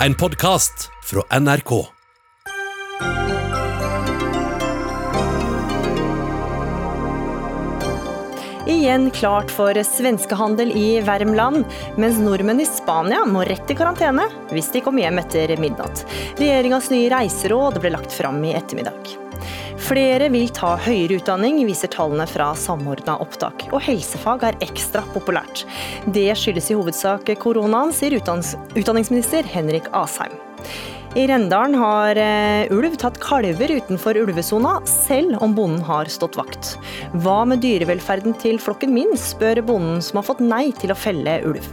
En podkast fra NRK. Igjen klart for svenskehandel i Värmland, mens nordmenn i Spania må rett i karantene hvis de kommer hjem etter midnatt. Regjeringas nye reiseråd ble lagt fram i ettermiddag. Flere vil ta høyere utdanning, viser tallene fra Samordna opptak. Og helsefag er ekstra populært. Det skyldes i hovedsak koronaen, sier utdanningsminister Henrik Asheim. I Rendalen har eh, ulv tatt kalver utenfor ulvesona, selv om bonden har stått vakt. Hva med dyrevelferden til flokken min, spør bonden som har fått nei til å felle ulv.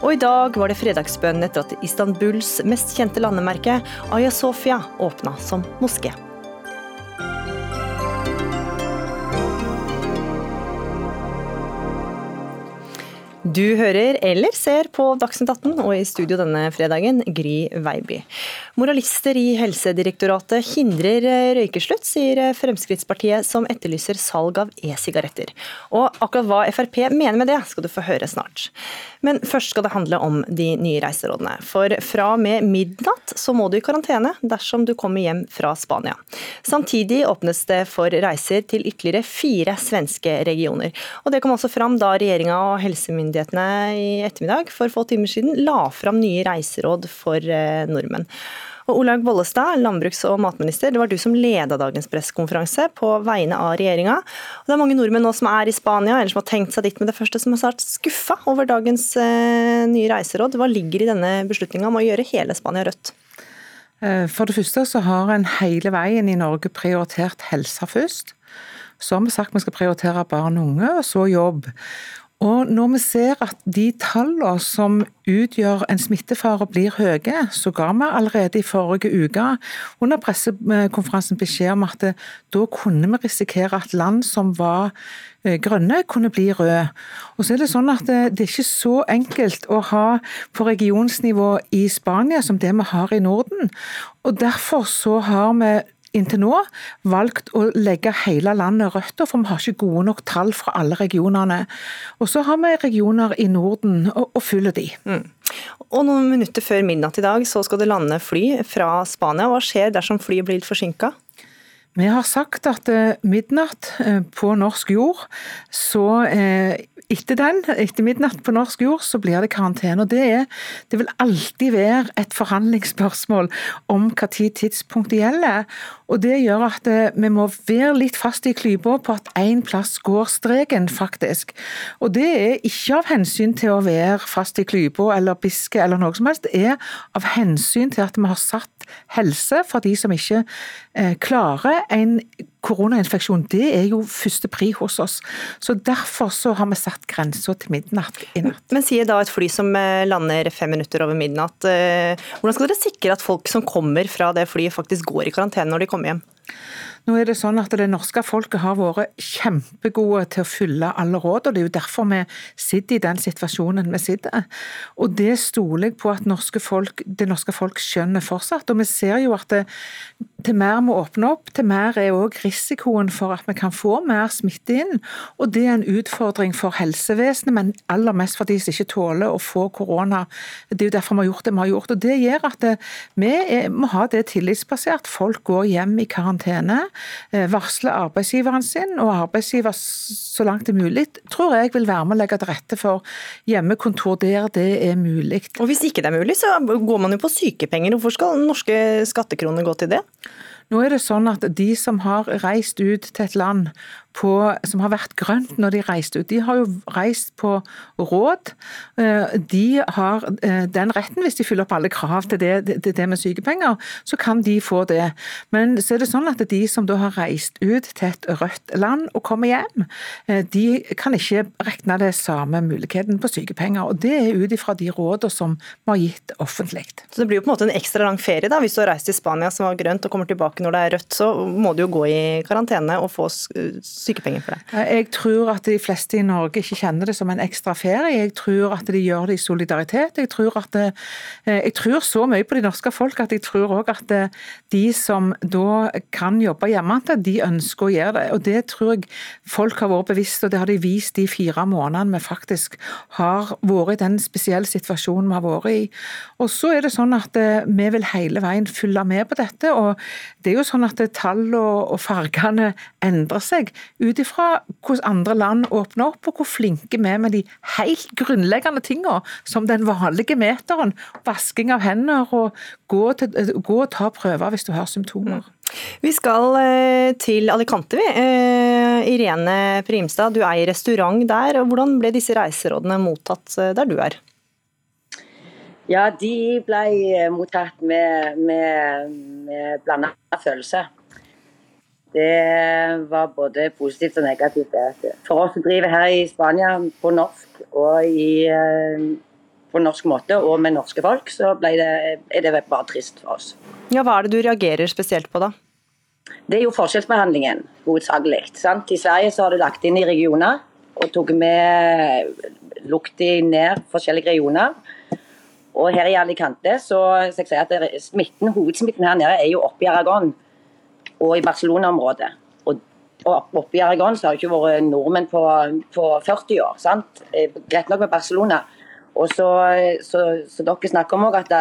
Og i dag var det fredagsbønn etter at Istanbuls mest kjente landemerke, Aya Sofia, åpna som moské. Du hører eller ser på Dagsnytt 18, og i studio denne fredagen, Gry Veiby. Moralister i Helsedirektoratet hindrer røykeslutt, sier Fremskrittspartiet, som etterlyser salg av e-sigaretter. Og akkurat hva Frp mener med det, skal du få høre snart. Men først skal det handle om de nye reiserådene. For fra og med midnatt så må du i karantene dersom du kommer hjem fra Spania. Samtidig åpnes det for reiser til ytterligere fire svenske regioner. Og det kom også fram da regjeringa og helsemyndighetene myndighetene i ettermiddag for få timer siden la fram nye reiseråd for eh, nordmenn. Og Olaug Bollestad, landbruks- og matminister, det var du som leda dagens pressekonferanse på vegne av regjeringa. Det er mange nordmenn nå som er i Spania, eller som har tenkt seg dit med det første, som har vært skuffa over dagens eh, nye reiseråd. Hva ligger i denne beslutninga om å gjøre hele Spania rødt? Eh, for det første så har en hele veien i Norge prioritert helsa først. Så har vi sagt vi skal prioritere barn og unge, og så jobb. Og når vi ser at de tallene som utgjør en smittefare blir høye, så ga vi allerede i forrige uke under pressekonferansen beskjed om at da kunne vi risikere at land som var eh, grønne, kunne bli røde. Og så er det sånn at det, det er ikke så enkelt å ha på regionsnivå i Spania som det vi har i Norden. Og Derfor så har vi inntil nå valgt å legge hele landet rødt, for vi har ikke gode nok tall fra alle regionene. Og så har vi regioner i Norden, og, og de. Mm. Og Noen minutter før midnatt i dag så skal det lande fly fra Spania. Hva skjer dersom flyet blir litt forsinka? Vi har sagt at eh, midnatt eh, på norsk jord, så eh, etter den, etter midnatt på norsk jord, så blir det karantene. og det, er, det vil alltid være et forhandlingsspørsmål om hva tid tidspunktet gjelder. og Det gjør at vi må være litt fast i klypa på at én plass går streken, faktisk. Og Det er ikke av hensyn til å være fast i klypa eller piske eller noe som helst, det er av hensyn til at vi har satt helse for de som ikke klarer en koronainfeksjon det er jo første pri hos oss. Så Derfor så har vi satt grensa til midnatt i natt. Men sier da et fly som eh, lander fem minutter over midnatt, eh, hvordan skal dere sikre at folk som kommer fra det flyet faktisk går i karantene når de kommer hjem? Nå er Det sånn at det norske folket har vært kjempegode til å følge alle råd, og det er jo derfor vi sitter i den situasjonen vi sitter. Og Det stoler jeg på at norske folk, det norske folk skjønner fortsatt. Og Vi ser jo at det, til mer vi åpner opp, til mer er òg risikoen for at vi kan få mer smitte inn. Og Det er en utfordring for helsevesenet, men aller mest for de som ikke tåler å få korona. Det er jo derfor vi har gjort det vi har gjort. og Det gjør at det, vi må ha det tillitsbasert. Folk går hjem i karantene. Eh, varsle arbeidsgiveren sin, og arbeidsgiver så langt det er mulig, tror jeg vil være med å legge til rette for hjemmekontor der det er mulig. Og Hvis ikke det er mulig, så går man jo på sykepenger. Hvorfor skal norske skattekroner gå til det? Nå er det sånn at De som har reist ut til et land på, som har vært grønt når de reiste ut. De har jo reist på råd. Eh, de har eh, den retten, hvis de fyller opp alle krav til det, til det med sykepenger, så kan de få det. Men så er det sånn at de som da har reist ut til et rødt land og kommer hjem, eh, de kan ikke regne det samme muligheten på sykepenger. og Det er ut ifra de rådene som vi har gitt offentlig. Så det blir jo på en måte en ekstra lang ferie da, hvis du har reist til Spania som var grønt og kommer tilbake når det er rødt, så må du jo gå i karantene og få sykepenger for det? Jeg tror at de fleste i Norge ikke kjenner det som en ekstra ferie. Jeg tror at de gjør det i solidaritet. Jeg tror, det, eh, jeg tror så mye på de norske folk at jeg tror òg at det, de som da kan jobbe hjemme, de ønsker å gjøre det. Og Det tror jeg folk har vært bevisst, og det har de vist de fire månedene vi faktisk har vært i den spesielle situasjonen vi har vært i. Og så er det sånn at eh, vi vil hele veien følge med på dette. og det er jo sånn at Tall og fargene endrer seg ut ifra hvordan andre land åpner opp, og hvor flinke vi er med de helt grunnleggende tingene, som den vanlige meteren. Vasking av hender og gå, til, gå og ta prøver hvis du har symptomer. Vi skal eh, til Alicante, vi. Eh, Irene Primstad, du eier restaurant der. og Hvordan ble disse reiserådene mottatt eh, der du er? Ja, de ble mottatt med, med, med blanda følelse. Det var både positivt og negativt. For oss som driver her i Spania på norsk og i, på norsk måte og med norske folk, så det, er det bare trist for oss. Ja, Hva er det du reagerer spesielt på da? Det er jo forskjellsbehandlingen, hovedsakelig. I Sverige så har du lagt inn i regioner og tok med lukket ned forskjellige regioner. Og her i Alicante så, så jeg at det, smitten, hovedsmitten her nede er jo oppe i Aragon og i Barcelona-området. Og, og oppe i Aragon så har det ikke vært nordmenn på, på 40 år. sant? Eh, greit nok med Barcelona. Og så, så, så dere snakker om at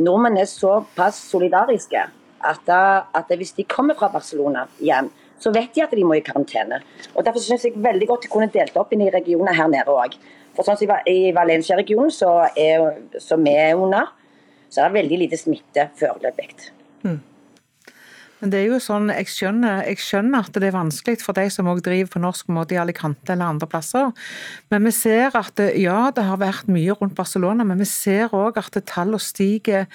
nordmenn er såpass solidariske at, at hvis de kommer fra Barcelona hjem, så vet de at de må i karantene. Og Derfor synes jeg veldig godt de kunne delt opp inn i regioner her nede òg. For sånn som I Valencia-regionen, som vi er under, så er det veldig lite smitte foreløpig. Mm. Men det er jo sånn, jeg skjønner, jeg skjønner, at det er vanskelig for de som også driver på norsk måte i Alicante eller andre plasser. Men vi ser at ja, det har vært mye rundt Barcelona, men vi ser òg at tallene stiger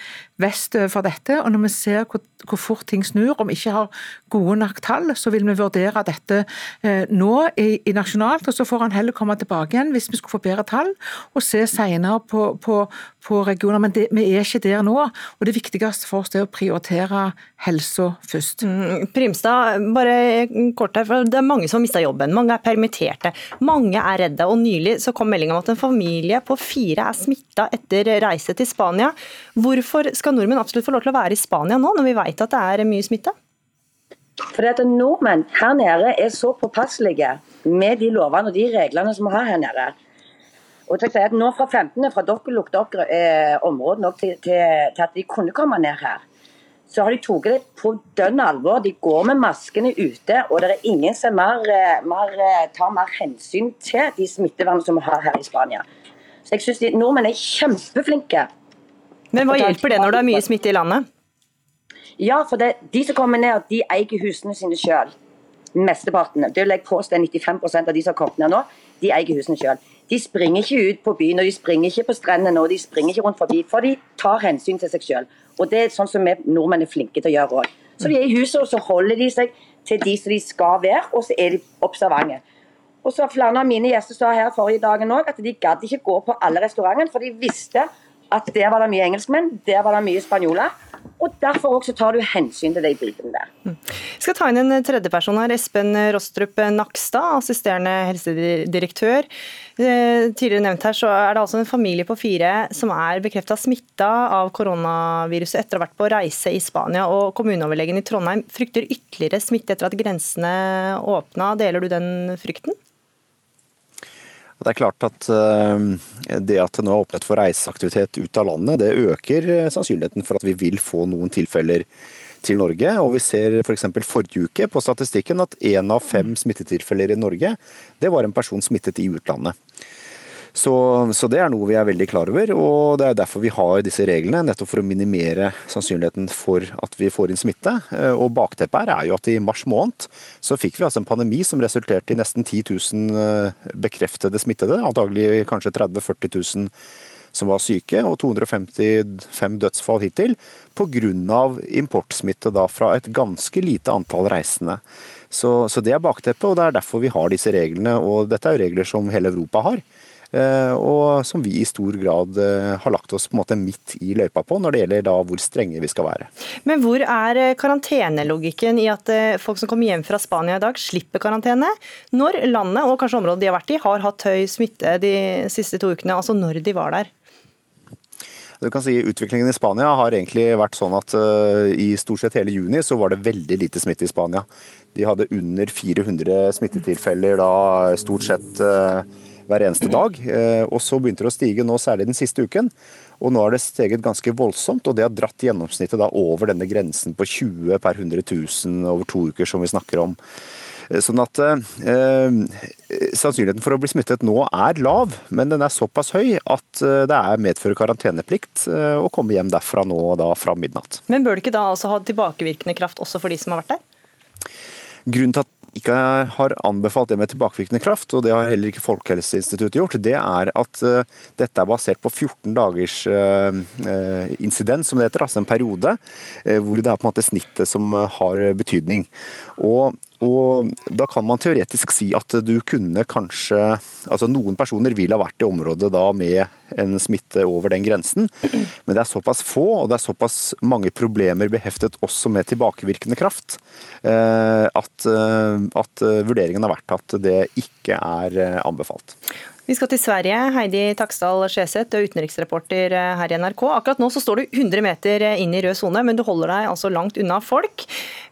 vestover for dette. Og når vi ser hvor, hvor, fort ting snur, om vi ikke har gode nok tall, så vil vi vurdere dette eh, nå i, i, nasjonalt. Og så får han heller komme tilbake igjen hvis vi skulle få bedre tall, og se senere på, på, på regioner. Men det, vi er ikke der nå. Og det viktigste for oss er å prioritere helsa først. Mm, Primstad, bare kort her, for det er mange som har mista jobben. Mange er permitterte. Mange er redde. og Nylig så kom melding om at en familie på fire er smitta etter reise til Spania. Hvorfor skal nordmenn absolutt få lov til å være i Spania nå, når vi vet at det er mye smitte? Fordi at Nordmenn her nede er så påpasselige med de lovene og de reglene som vi har her nede. Og til at nå Fra 15. fra dere lukket dere eh, området nok til, til, til, at de kunne komme ned her så har de tatt det på dønn alvor. De går med maskene ute, og det er ingen som mer, eh, mer, eh, tar mer hensyn til de smittevernene som vi har her i Spania. Så jeg syns nordmenn er kjempeflinke. Men hva hjelper det når det er mye smitte i landet? Ja, for det, de som kommer ned, de eier husene sine sjøl. Mesteparten. Det vil jeg påstå 95 av de som har kommet ned nå, de eier husene sjøl. De springer ikke ut på byen og de springer ikke på strendene og de springer ikke rundt forbi, for de tar hensyn til seg sjøl. Og det er sånn som vi nordmenn er flinke til å gjøre òg. Så de er i huset, og så holder de seg til de som de skal være, og så er de observante. Og så Flere av mine gjester sa her forrige dagen også, at de gadd ikke gå på alle restaurantene, for de visste at der var det mye engelskmenn, der var det mye spanjoler. Og Derfor også tar du hensyn til de bildene der. Jeg mm. skal ta inn en tredjeperson her. Espen Rostrup Nakstad, assisterende helsedirektør. Eh, tidligere nevnt her så er det altså en familie på fire som er bekrefta smitta av koronaviruset etter å ha vært på reise i Spania. og Kommuneoverlegen i Trondheim frykter ytterligere smitte etter at grensene åpna. Deler du den frykten? Det er klart at eh, det at det nå er åpnet for reiseaktivitet ut av landet, det øker eh, sannsynligheten for at vi vil få noen tilfeller til Norge. Og vi ser f.eks. For forrige uke på statistikken at én av fem smittetilfeller i Norge, det var en person smittet i utlandet. Så, så, det er noe vi er veldig klar over, og det er derfor vi har disse reglene. Nettopp for å minimere sannsynligheten for at vi får inn smitte. Eh, og bakteppet her er jo at i mars måned så fikk vi altså en pandemi som resulterte i nesten 10 000 eh, bekreftede smittede. Antagelig kanskje 30 000-40 000 som var syke, og 255 dødsfall hittil. Pga. importsmitte da fra et ganske lite antall reisende. Så, så det er bakteppet, og det er derfor vi har disse reglene. Og dette er jo regler som hele Europa har. Eh, og som vi i stor grad eh, har lagt oss på en måte midt i løypa på, når det gjelder da hvor strenge vi skal være. Men hvor er eh, karantenelogikken i at folk som kommer hjem fra Spania i dag, slipper karantene, når landet og kanskje området de har vært i, har hatt høy smitte de siste to ukene, altså når de var der? Du kan si Utviklingen i Spania har egentlig vært sånn at uh, i stort sett hele juni så var det veldig lite smitte i Spania. De hadde under 400 smittetilfeller da stort sett uh, hver eneste dag. Eh, og så begynte det å stige nå, særlig den siste uken. Og nå har det steget ganske voldsomt, og det har dratt gjennomsnittet da over denne grensen på 20 per 100 000 over to uker, som vi snakker om. Eh, sånn at eh, Sannsynligheten for å bli smittet nå er lav, men den er såpass høy at eh, det er medfører karanteneplikt å komme hjem derfra nå da fra midnatt. Men bør det ikke da altså ha tilbakevirkende kraft også for de som har vært der? Grunnen til at ikke har anbefalt det med tilbakevirkende kraft, og det har heller ikke Folkehelseinstituttet gjort, det er at uh, dette er basert på 14 dagers incident, incidens, som det heter, altså en periode, hvor det er på en måte snittet som har betydning. Og og Da kan man teoretisk si at du kunne kanskje altså Noen personer vil ha vært i området da med en smitte over den grensen, men det er såpass få og det er såpass mange problemer beheftet også med tilbakevirkende kraft, eh, at, eh, at vurderingen har vært at det ikke er eh, anbefalt. Vi skal til Sverige. Heidi Taksdal Skjeseth, utenriksreporter her i NRK. Akkurat nå så står du 100 meter inn i rød sone, men du holder deg altså langt unna folk.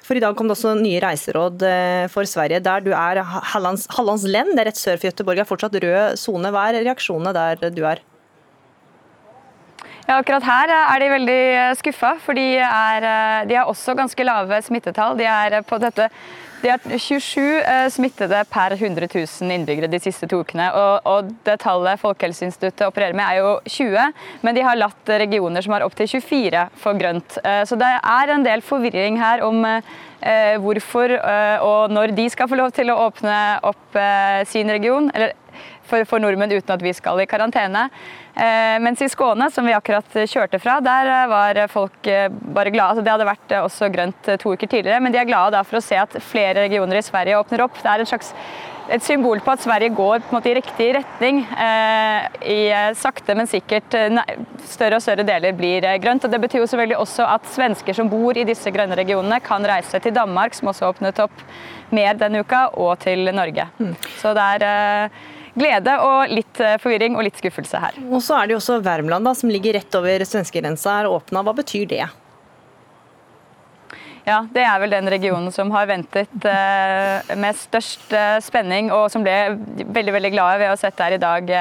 For i dag kom det også nye reiseråd eh, for Sverige, der du er Hallands, Lend, det er rett sør for Göteborg, er fortsatt rød sone. Hva er reaksjonene der du er? Ja, akkurat her er de veldig skuffa, for de, er, eh, de har også ganske lave smittetall. De er på dette de har 27 eh, smittede per 100 000 innbyggere de siste to ukene. Og, og det tallet Folkehelseinstituttet opererer med er jo 20, men de har latt regioner som har opptil 24 få grønt. Eh, så det er en del forvirring her om eh, hvorfor og når de skal få lov til å åpne opp sin region. eller for, for, nordmenn uten at vi skal i karantene. Eh, mens i Skåne, som vi akkurat kjørte fra, der eh, var folk eh, bare glade. Altså, det hadde vært også grønt to uker tidligere, men de er glade for å se at flere regioner i Sverige åpner opp. Det er et slags et symbol på at Sverige går måte, i riktig retning. Eh, i Sakte, men sikkert større og større deler blir grønt. og Det betyr jo selvfølgelig også at svensker som bor i disse grønne regionene, kan reise til Danmark, som også åpnet opp mer denne uka, og til Norge. Mm. Så det er eh, glede og litt eh, forvirring og litt skuffelse her. Og så er det jo også Värmland, som ligger rett over svenskegrensa, er åpna. Hva betyr det? Ja, Det er vel den regionen som har ventet eh, med størst eh, spenning, og som ble veldig veldig glade ved å sette her i dag.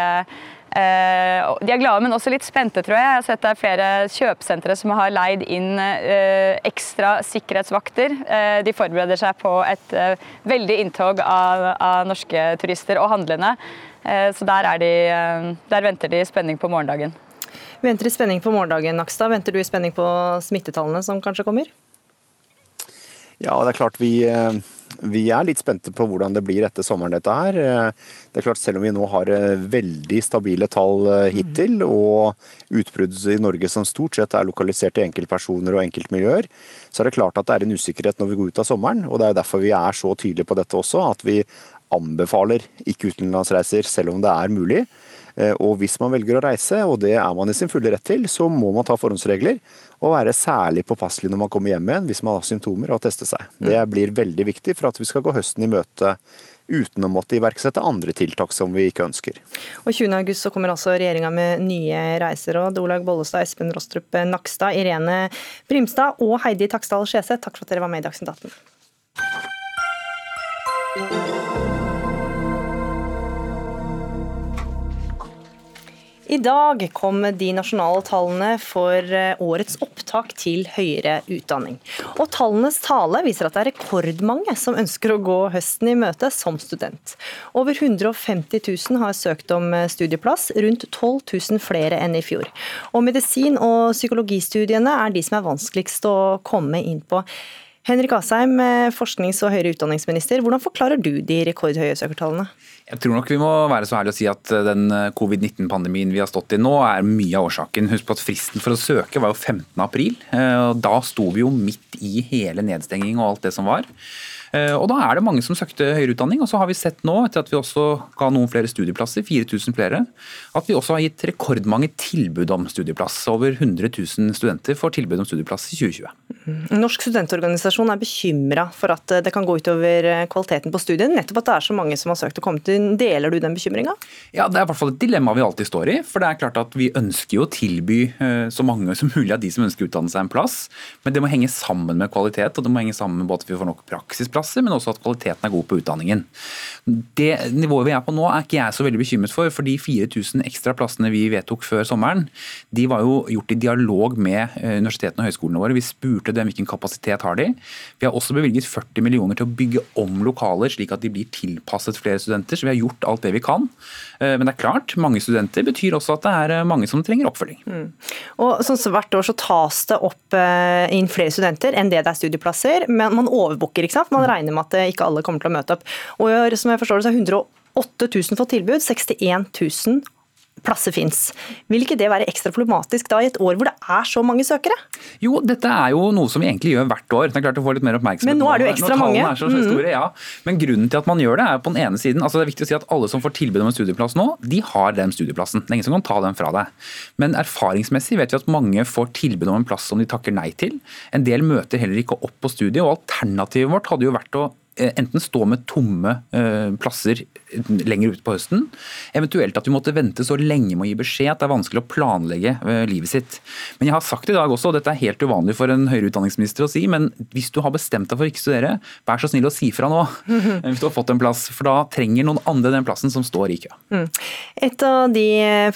Eh, de er glade, men også litt spente, tror jeg. Jeg har sett det er flere kjøpesentre som har leid inn eh, ekstra sikkerhetsvakter. Eh, de forbereder seg på et veldig inntog av, av norske turister og handlende. Så der, de, der venter de i spenning på morgendagen. Venter i spenning på morgendagen, Nakstad. Venter du i spenning på smittetallene som kanskje kommer? Ja, det er klart vi vi er litt spente på hvordan det blir etter sommeren, dette her. Det er klart Selv om vi nå har eh, veldig stabile tall eh, hittil, og utbrudd i Norge som stort sett er lokalisert i enkeltpersoner og enkeltmiljøer, så er det klart at det er en usikkerhet når vi går ut av sommeren. og Det er derfor vi er så tydelige på dette også, at vi anbefaler ikke utenlandsreiser selv om det er mulig. Eh, og hvis man velger å reise, og det er man i sin fulle rett til, så må man ta forhåndsregler og være særlig påpasselig når man kommer hjem igjen hvis man har symptomer og teste seg. Mm. Det blir veldig viktig for at vi skal gå høsten i møte uten å måtte iverksette andre tiltak som vi ikke ønsker. Og 20. august så kommer altså regjeringa med nye reiseråd. Olaug Bollestad, Espen Rostrup Nakstad, Irene Brimstad og Heidi Taksdal Skjeseth, takk for at dere var med i Dagsnytt 18. I dag kom de nasjonale tallene for eh, årets opptak til høyere utdanning. Og Tallenes tale viser at det er rekordmange som ønsker å gå høsten i møte som student. Over 150 000 har søkt om eh, studieplass, rundt 12 000 flere enn i fjor. Og Medisin- og psykologistudiene er de som er vanskeligst å komme inn på. Henrik Asheim, eh, forsknings- og høyere utdanningsminister. Hvordan forklarer du de rekordhøye søkertallene? Jeg tror nok vi må være så ærlige å si at eh, den eh, covid-19-pandemien vi har stått i nå, er mye av årsaken. Husk på at fristen for å søke var jo 15. april. Eh, Da sto vi jo midt i hele nedstenging og alt det som var. Eh, og Da er det mange som søkte høyere utdanning. og så har vi sett nå, etter at vi også ga noen flere studieplasser, 4000 flere, at vi også har gitt rekordmange tilbud om studieplass. Over 100 000 studenter får tilbud om studieplass i 2020. Norsk studentorganisasjon er bekymra for at det kan gå utover kvaliteten på studiet, nettopp at det er så mange som har søkt og kommet inn. Deler du den bekymringa? Ja, det er i hvert fall et dilemma vi alltid står i. For det er klart at vi ønsker jo å tilby eh, så mange som mulig av de som ønsker å utdanne seg en plass. Men det må henge sammen med kvalitet, og det må henge sammen med både at vi får nok praksisplasser, men også at kvaliteten er god på utdanningen. Det nivået vi er på nå er ikke jeg så veldig bekymret for, for de 4000 ekstra plassene vi vedtok før sommeren, de var jo gjort i dialog med eh, universitetene og høyskolene våre. Vi spurte dem hvilken kapasitet har de. Vi har også bevilget 40 millioner til å bygge om lokaler slik at de blir tilpasset flere studenter. Så vi har gjort alt det vi kan. Eh, men det er klart, mange studenter betyr også at det er eh, mange som trenger oppfølging. Mm. Og sånn så Hvert år så tas det opp inn flere studenter enn det det er studieplasser. Men man overbooker, ikke sant? Man regner med at ikke alle kommer til å møte opp. Og som jeg forstår det, så er 108 000 fått tilbud, 61 000 plasser fins. Vil ikke det være ekstra problematisk da i et år hvor det er så mange søkere? Jo, dette er jo noe som vi egentlig gjør hvert år. Det er klart å få litt mer oppmerksomhet. Men nå er det jo ekstra mange. Er så store, ja. Men grunnen til at man gjør det, er på den ene siden altså Det er viktig å si at alle som får tilbud om en studieplass nå, de har den studieplassen. Det er ingen som kan ta den fra deg. Men erfaringsmessig vet vi at mange får tilbud om en plass som de takker nei til. En del møter heller ikke opp på studiet, og alternativet vårt hadde jo vært å enten stå med tomme eh, plasser lenger ute på høsten, eventuelt at vi måtte vente så lenge med å gi beskjed at det er vanskelig å planlegge eh, livet sitt. Men jeg har sagt i dag også, og dette er helt uvanlig for en høyere utdanningsminister å si, men hvis du har bestemt deg for å ikke studere, vær så snill å si fra nå hvis du har fått en plass, for da trenger noen andre den plassen som står i kø. Mm. Et av de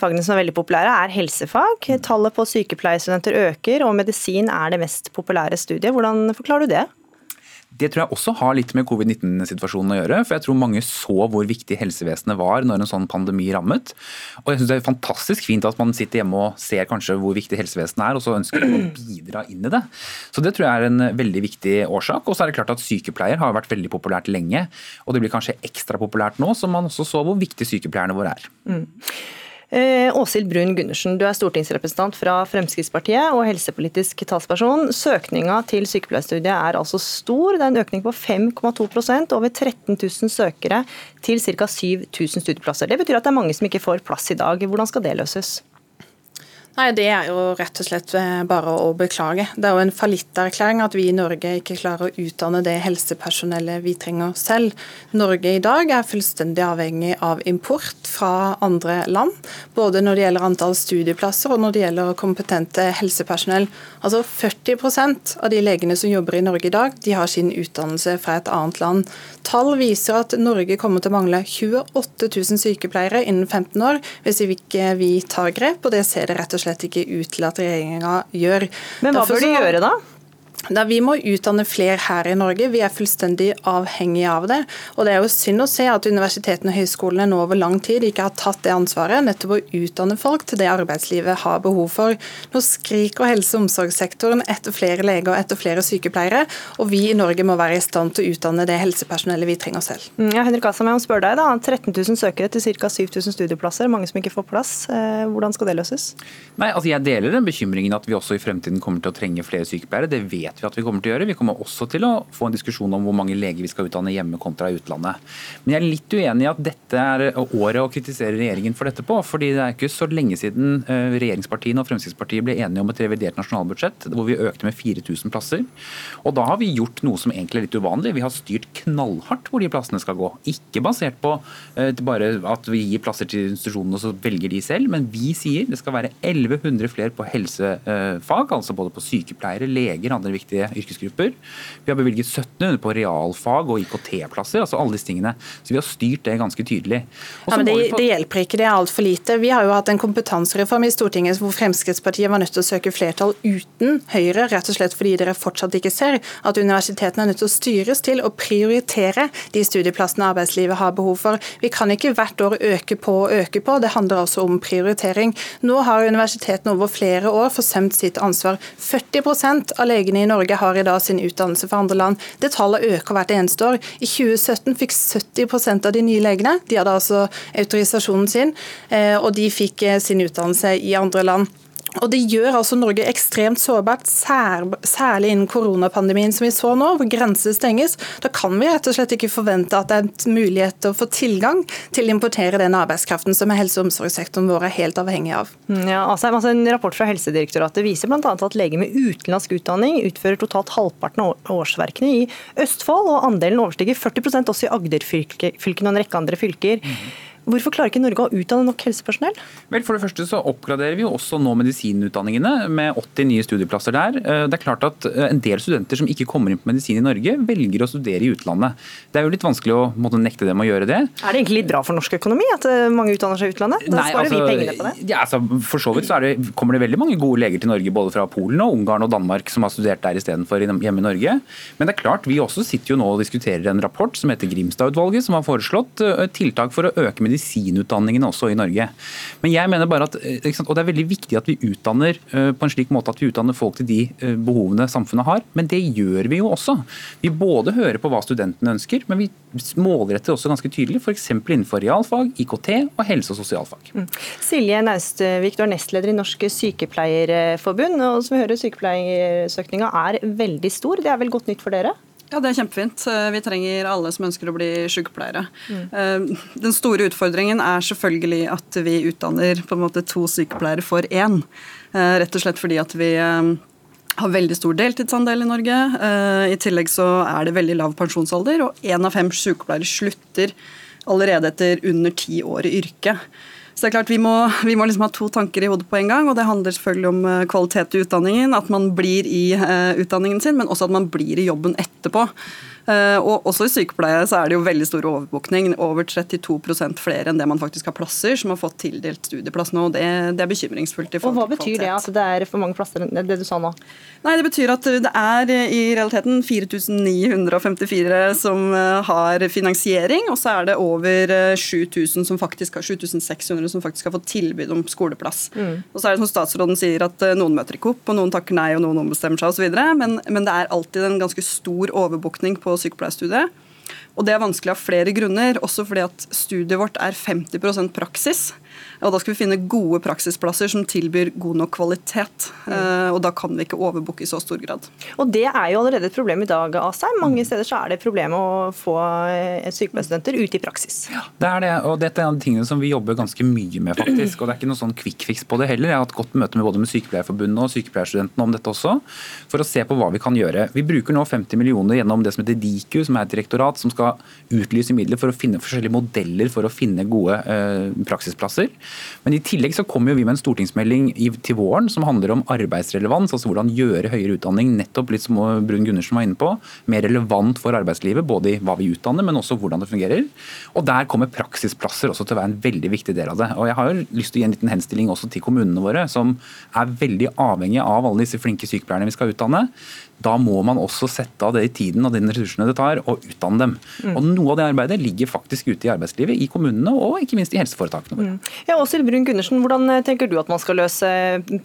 fagene som er veldig populære er helsefag. Tallet på sykepleierstudenter øker, og medisin er det mest populære studiet. Hvordan forklarer du det? Det tror jeg også har litt med covid-19-situasjonen å gjøre. For jeg tror mange så hvor viktig helsevesenet var når en sånn pandemi rammet. Og jeg syns det er fantastisk fint at man sitter hjemme og ser kanskje hvor viktig helsevesenet er, og så ønsker man å bidra inn i det. Så det tror jeg er en veldig viktig årsak. Og så er det klart at sykepleier har vært veldig populært lenge. Og det blir kanskje ekstra populært nå, som man også så hvor viktig sykepleierne våre er. Mm. Eh, Åshild Brun Gundersen, du er stortingsrepresentant fra Fremskrittspartiet og helsepolitisk talsperson. Søkninga til sykepleierstudiet er altså stor. Det er en økning på 5,2 over 13 000 søkere til ca. 7000 studieplasser. Det betyr at det er mange som ikke får plass i dag. Hvordan skal det løses? Nei, Det er jo rett og slett eh, bare å beklage. Det er jo en fallitterklæring at vi i Norge ikke klarer å utdanne det helsepersonellet vi trenger selv. Norge i dag er fullstendig avhengig av import fra andre land. Både når det gjelder antall studieplasser og når det gjelder kompetente helsepersonell. Altså 40% av de legene som jobber i Norge i dag, de har sin utdannelse fra et annet land. Tall viser at Norge kommer til å mangle 28 000 sykepleiere innen 15 år hvis vi ikke tar grep, og det ser det rett og slett slett ikke ut til at regjeringa gjør. Men hva Derfor bør de gjøre da? Da vi må utdanne flere her i Norge. Vi er fullstendig avhengige av det. Og Det er jo synd å se at universitetene og høyskolene nå over lang tid ikke har tatt det ansvaret, nettopp å utdanne folk til det arbeidslivet har behov for. Nå skriker helse- og omsorgssektoren etter flere leger og etter flere sykepleiere, og vi i Norge må være i stand til å utdanne det helsepersonellet vi trenger selv. Mm, ja, Henrik Asam, jeg må spørre deg da. 13 000 søkere til ca. 7000 studieplasser, mange som ikke får plass. Eh, hvordan skal det løses? Nei, altså Jeg deler den bekymringen at vi også i fremtiden kommer til å trenge flere sykepleiere. Det vet vi at vi kommer til å gjøre. Vi kommer også til å få en diskusjon om hvor mange leger vi skal utdanne hjemme kontra utlandet. Men jeg er litt uenig i at dette er året å kritisere regjeringen for dette på. fordi det er ikke så lenge siden eh, regjeringspartiene og Fremskrittspartiet ble enige om et revidert nasjonalbudsjett hvor vi økte med 4000 plasser. Og da har vi gjort noe som egentlig er litt uvanlig. Vi har styrt knallhardt hvor de plassene skal gå. Ikke basert på eh, bare at vi gir plasser til institusjonene og så velger de selv, men vi sier det skal være 1100 flere på helsefag, altså både på sykepleiere, leger, andre viktige yrkesgrupper. Vi har bevilget 1700 på realfag og IKT-plasser, altså alle disse tingene. Så vi har styrt det ganske tydelig. Ja, men det, det, hjelper ikke, det er altfor lite. Vi har jo hatt en kompetansereform i Stortinget hvor Fremskrittspartiet var nødt til å søke flertall uten Høyre, rett og slett fordi dere fortsatt ikke ser at universitetene er nødt til å styres til å prioritere de studieplassene arbeidslivet har behov for. Vi kan ikke hvert år øke på og øke på, det handler også om prioritering. Nå har universitetene over flere år forsømt sitt ansvar. 40% av legene i Norge har i dag sin utdannelse fra andre land. Det tallet øker hvert eneste år. I 2017 fikk 70% av de nye legene de hadde altså autorisasjonen sin, eh, og de fikk eh, sin utdannelse i andre land. Og Det gjør altså Norge ekstremt sårbart, sær, særlig innen koronapandemien som vi så nå, hvor grenser stenges. Da kan vi rett og slett ikke forvente at det er en mulighet til å få tilgang til å importere den arbeidskraften som helse- og omsorgssektoren vår er helt avhengig av. Mm, ja, altså, en rapport fra Helsedirektoratet viser bl.a. at leger med utenlandsk utdanning utfører totalt halvparten av årsverkene i Østfold, og andelen overstiger 40% også i Agder-fylkene og en rekke andre fylker. Mm. Hvorfor klarer ikke Norge å utdanne nok helsepersonell? Vel, For det første så oppgraderer vi jo også nå medisinutdanningene med 80 nye studieplasser der. Eh, det er klart at eh, En del studenter som ikke kommer inn på medisin i Norge, velger å studere i utlandet. Det er jo litt vanskelig å måtte nekte dem å gjøre det. Er det egentlig litt bra for norsk økonomi at eh, mange utdanner seg i utlandet? Da Nei, sparer altså, vi pengene på det. Ja, altså, for så vidt så det, kommer det veldig mange gode leger til Norge, både fra Polen og Ungarn og Danmark, som har studert der istedenfor hjemme i Norge. Men det er klart, vi også sitter jo nå og diskuterer en rapport som heter Grimstad-utvalget, som har foreslått tiltak for å øke medisin medisinutdanningene også i Norge. Men jeg mener bare at, eh, og Det er veldig viktig at vi utdanner eh, på en slik måte at vi utdanner folk til de eh, behovene samfunnet har, men det gjør vi jo også. Vi både hører på hva studentene ønsker, men vi målretter også ganske tydelig, f.eks. innenfor realfag, IKT og helse- og sosialfag. Mm. Silje Naustvik, du er nestleder i Norske Sykepleierforbund. og som vi hører Sykepleiersøkninga er veldig stor. Det er vel godt nytt for dere? Ja, det er kjempefint. Eh, vi trenger alle som ønsker å bli sykepleiere. Mm. Den store utfordringen er selvfølgelig at vi utdanner på en måte to sykepleiere for én. Eh, rett og slett fordi at vi har veldig stor deltidsandel i Norge. I tillegg så er det veldig lav pensjonsalder, og én av fem sykepleiere slutter allerede etter under ti år i yrket. Så det er klart Vi må, vi må liksom ha to tanker i hodet på en gang. og Det handler selvfølgelig om eh, kvalitet i utdanningen, at man blir i uh, utdanningen sin, men også at man blir i jobben etterpå. Uh, og også i sykepleie så er det jo veldig stor overbookning. Over 32% flere enn det man faktisk har plasser, som har fått tildelt studieplass nå. Det, det er bekymringsfullt. og Hva betyr det, at det er for mange plasser enn det du sa nå? Nei, Det betyr at det er i realiteten 4954 som har finansiering, og så er det over 7000 som faktisk har 7600 som faktisk har fått tilbud om skoleplass. Mm. Og så er det som statsråden sier at noen møter ikke opp, og noen takker nei, og noen ombestemmer seg osv. Men, men det er alltid en ganske stor overbookning på sykepleierstudiet. Og det er vanskelig av flere grunner, også fordi at studiet vårt er 50% praksis. Og Da skal vi finne gode praksisplasser som tilbyr god nok kvalitet. Mm. Og Da kan vi ikke overbooke i så stor grad. Og Det er jo allerede et problem i dag. Asheim. Mange steder så er det et problem å få eh, sykepleierstudenter ut i praksis. Ja, det er det. og Dette er en av de tingene som vi jobber ganske mye med. faktisk, og Det er ikke noe sånn quick fix på det heller. Jeg har hatt godt møte med både med Sykepleierforbundet og sykepleierstudentene om dette også, for å se på hva vi kan gjøre. Vi bruker nå 50 millioner gjennom det som heter DIKU, som er et direktorat som skal utlyse midler for å finne forskjellige modeller for å finne gode eh, praksisplasser. Men i tillegg så kommer vi med en stortingsmelding til våren som handler om arbeidsrelevans, altså hvordan gjøre høyere utdanning nettopp litt som Brun Gundersen var inne på, mer relevant for arbeidslivet, både i hva vi utdanner, men også hvordan det fungerer. Og der kommer praksisplasser også til å være en veldig viktig del av det. Og jeg har jo lyst til å gi en liten henstilling også til kommunene våre, som er veldig avhengige av alle disse flinke sykepleierne vi skal utdanne da må man også sette av det i tiden og den ressursene det tar, og utdanne dem. Mm. Og Noe av det arbeidet ligger faktisk ute i arbeidslivet, i kommunene og ikke minst i helseforetakene våre. Mm. Ja, Åshild Brun Gundersen, Hvordan tenker du at man skal løse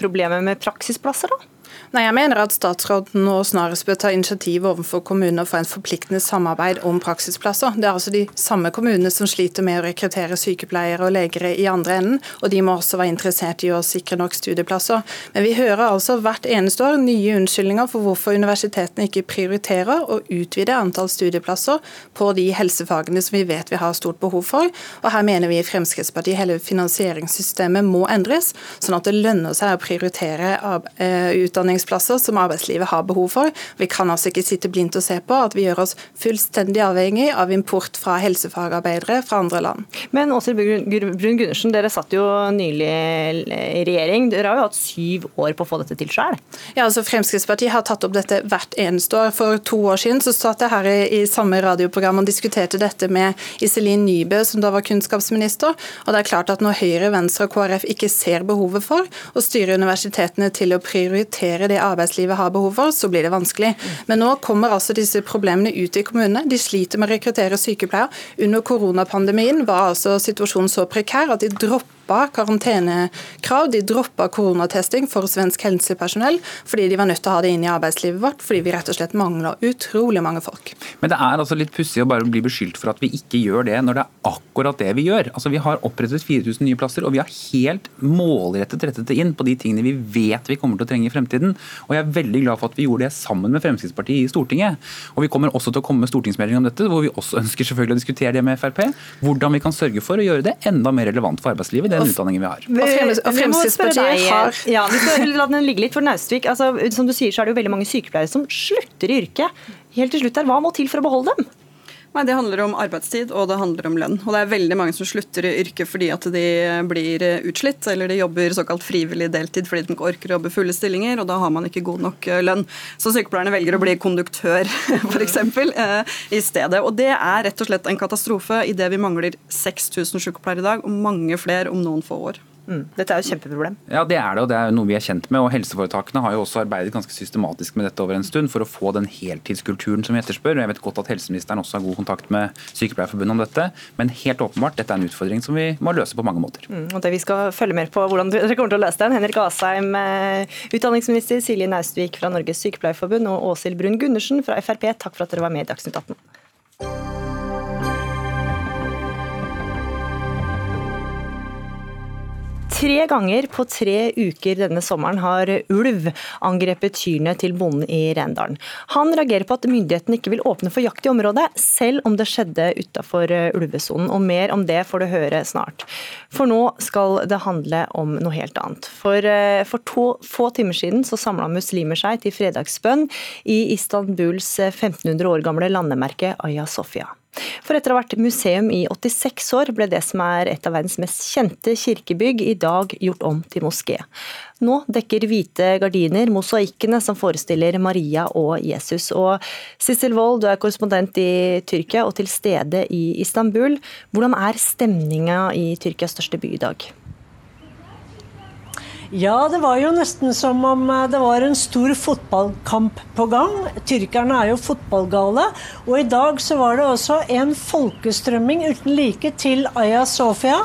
problemet med praksisplasser? da? Nei, Jeg mener at statsråden nå snarest bør ta initiativ overfor kommunene for en forpliktende samarbeid om praksisplasser. Det er altså de samme kommunene som sliter med å rekruttere sykepleiere og legere i andre enden, og de må også være interessert i å sikre nok studieplasser. Men vi hører altså hvert eneste år nye unnskyldninger for hvorfor universitetene ikke prioriterer å utvide antall studieplasser på de helsefagene som vi vet vi har stort behov for. Og her mener vi i Fremskrittspartiet hele finansieringssystemet må endres, sånn at det lønner seg å prioritere eh, utdanningsplasser som arbeidslivet har behov for. Vi kan altså ikke sitte blindt og se på at vi gjør oss fullstendig avhengig av import fra helsefagarbeidere fra andre land. Men Åshild Brun Gundersen, dere satt jo nylig i regjering. Dere har jo hatt syv år på å få dette til sjøl? Ja, altså Fremskrittspartiet har tatt opp dette hvert eneste år. For to år siden så satt jeg her i, i samme radioprogram og diskuterte dette med Iselin Nybø, som da var kunnskapsminister. Og det er klart at når Høyre, Venstre og KrF ikke ser behovet for å styre universitetene til å prioritere det arbeidslivet har behov for, så blir det vanskelig. Men nå kommer altså disse problemene ut i kommunene. De sliter med å rekruttere sykepleiere. Under koronapandemien var altså situasjonen så prekær at de droppet droppa karantenekrav, de droppa koronatesting for svensk helsepersonell fordi de var nødt til å ha det inn i arbeidslivet vårt, fordi vi rett og slett mangler utrolig mange folk. Men det er altså litt pussig å bare bli beskyldt for at vi ikke gjør det, når det er akkurat det vi gjør. Altså Vi har opprettet 4000 nye plasser, og vi har helt målrettet rettet det inn på de tingene vi vet vi kommer til å trenge i fremtiden. Og jeg er veldig glad for at vi gjorde det sammen med Fremskrittspartiet i Stortinget. Og vi kommer også til å komme med stortingsmelding om dette, hvor vi også ønsker selvfølgelig å diskutere det med Frp. Hvordan vi kan sørge for å gjøre det enda mer relevant for arbeidslivet, den utdanningen vi har. Og Fremskrittspartiet har Ja, vi skal la den ligge litt for Naustvik. Altså, som du sier, så er det jo veldig mange sykepleiere som slutter i yrket. Helt til slutt her, Hva må til for å beholde dem? Nei, Det handler om arbeidstid og det handler om lønn. Og det er veldig mange som slutter i yrket fordi at de blir utslitt, eller de jobber såkalt frivillig deltid fordi de ikke orker å jobbe fulle stillinger, og da har man ikke god nok eh, lønn. Så sykepleierne velger å bli konduktør, f.eks., eksempel, i stedet. Og det er rett og slett en katastrofe idet vi mangler 6000 sykepleiere i dag, og mange flere om noen få år. Mm. Dette er jo et kjempeproblem. Ja, det er det, og det er noe vi er kjent med. og Helseforetakene har jo også arbeidet ganske systematisk med dette over en stund for å få den heltidskulturen som vi etterspør. Jeg vet godt at helseministeren også har god kontakt med Sykepleierforbundet om dette, men helt åpenbart, dette er en utfordring som vi må løse på mange måter. Mm, og det Vi skal følge mer på hvordan dere kommer til å løse den. Henrik Asheim, eh, utdanningsminister Silje Naustvik fra Norges Sykepleierforbund og Åshild Brun Gundersen fra Frp, takk for at dere var med i Dagsnytt 18. Tre ganger på tre uker denne sommeren har ulv angrepet kyrne til bonden i Rendalen. Han reagerer på at myndighetene ikke vil åpne for jakt i området, selv om det skjedde utafor ulvesonen. Og mer om det får du høre snart. For nå skal det handle om noe helt annet. For, eh, for to, få timer siden så samla muslimer seg til fredagsbønn i Istanbuls 1500 år gamle landemerke Aya Sofia. For etter å ha vært museum i 86 år, ble det som er et av verdens mest kjente kirkebygg i dag gjort om til moské. Nå dekker hvite gardiner mosaikkene som forestiller Maria og Jesus. Og Sissel Wold, du er korrespondent i Tyrkia og til stede i Istanbul. Hvordan er stemninga i Tyrkias største by i dag? Ja, det var jo nesten som om eh, det var en stor fotballkamp på gang. Tyrkerne er jo fotballgale. Og i dag så var det også en folkestrømming uten like til Aya Sofia.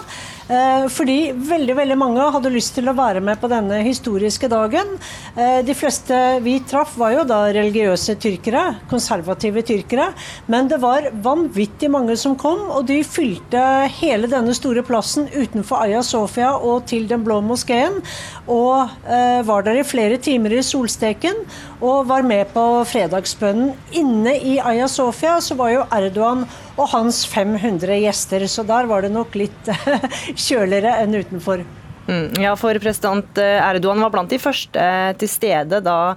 Eh, fordi veldig veldig mange hadde lyst til å være med på denne historiske dagen. Eh, de fleste vi traff, var jo da religiøse tyrkere, konservative tyrkere. Men det var vanvittig mange som kom, og de fylte hele denne store plassen utenfor Aya Sofia og til Den blå moskeen. Og eh, var der i flere timer i solsteken og var med på fredagsbønnen. Inne i Aya Sofia så var jo Erdogan og hans 500 gjester, så der var det nok litt kjøligere enn utenfor. Mm, ja, for president eh, Erdogan var blant de første til stede da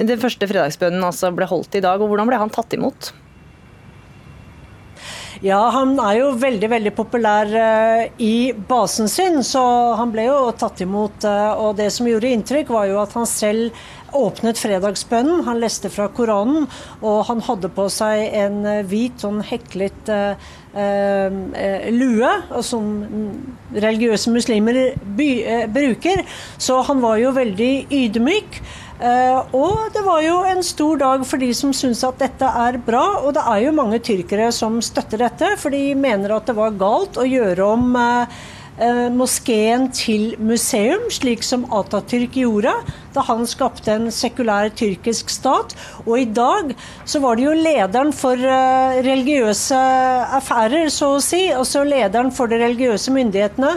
den første fredagsbønnen altså ble holdt i dag. og Hvordan ble han tatt imot? Ja, han er jo veldig veldig populær uh, i basen sin, så han ble jo tatt imot. Uh, og det som gjorde inntrykk, var jo at han selv åpnet fredagsbønnen. Han leste fra Koranen, og han hadde på seg en uh, hvit, sånn heklet lue, som religiøse muslimer by, bruker. Så han var jo veldig ydmyk. Og det var jo en stor dag for de som syns at dette er bra. Og det er jo mange tyrkere som støtter dette, for de mener at det var galt å gjøre om uh, Eh, moskeen til museum, slik som Atatürk gjorde da han skapte en sekulær tyrkisk stat. Og i dag så var det jo lederen for eh, religiøse affærer, så å si, også lederen for de religiøse myndighetene,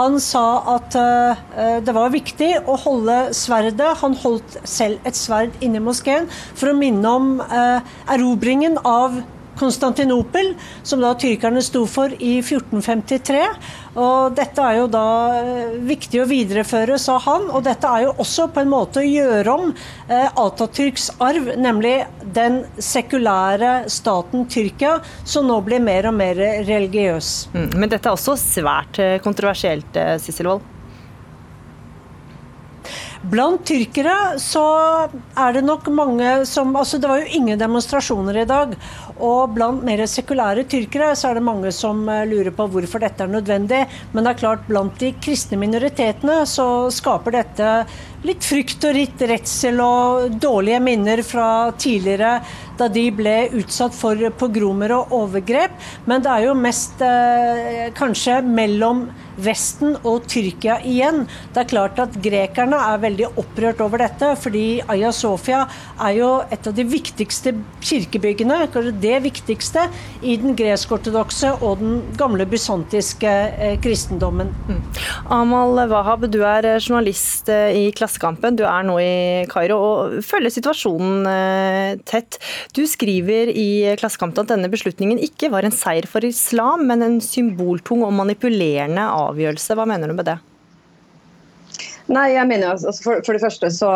han sa at eh, det var viktig å holde sverdet. Han holdt selv et sverd inni moskeen for å minne om uh, erobringen av Konstantinopel, som da tyrkerne sto for i 1453. Og Dette er jo da eh, viktig å videreføre, sa han. Og dette er jo også på en måte å gjøre om eh, Atatürks arv, nemlig den sekulære staten Tyrkia, som nå blir mer og mer religiøs. Mm, men dette er også svært eh, kontroversielt, Sissel Wold? Blant tyrkere så er det nok mange som Altså det var jo ingen demonstrasjoner i dag. Og blant mer sekulære tyrkere så er det mange som eh, lurer på hvorfor dette er nødvendig. Men det er klart blant de kristne minoritetene så skaper dette litt frykt og litt redsel og dårlige minner fra tidligere da de ble utsatt for pogromer og overgrep. Men det er jo mest eh, kanskje mellom Vesten og Tyrkia igjen. Det er klart at grekerne er veldig opprørt over dette, fordi Aya Sofia er jo et av de viktigste kirkebyggene, kanskje det viktigste, i den gresk-ortodokse og den gamle bysantiske eh, kristendommen. Mm. Amal Wahab, du er eh, journalist eh, i Klassekampen. Du er nå i Kairo og følger situasjonen eh, tett. Du skriver i Klassekampen at denne beslutningen ikke var en seier for islam, men en symboltung og manipulerende avgjørelse. Hva mener du med det? Nei, jeg mener altså, for, for det første så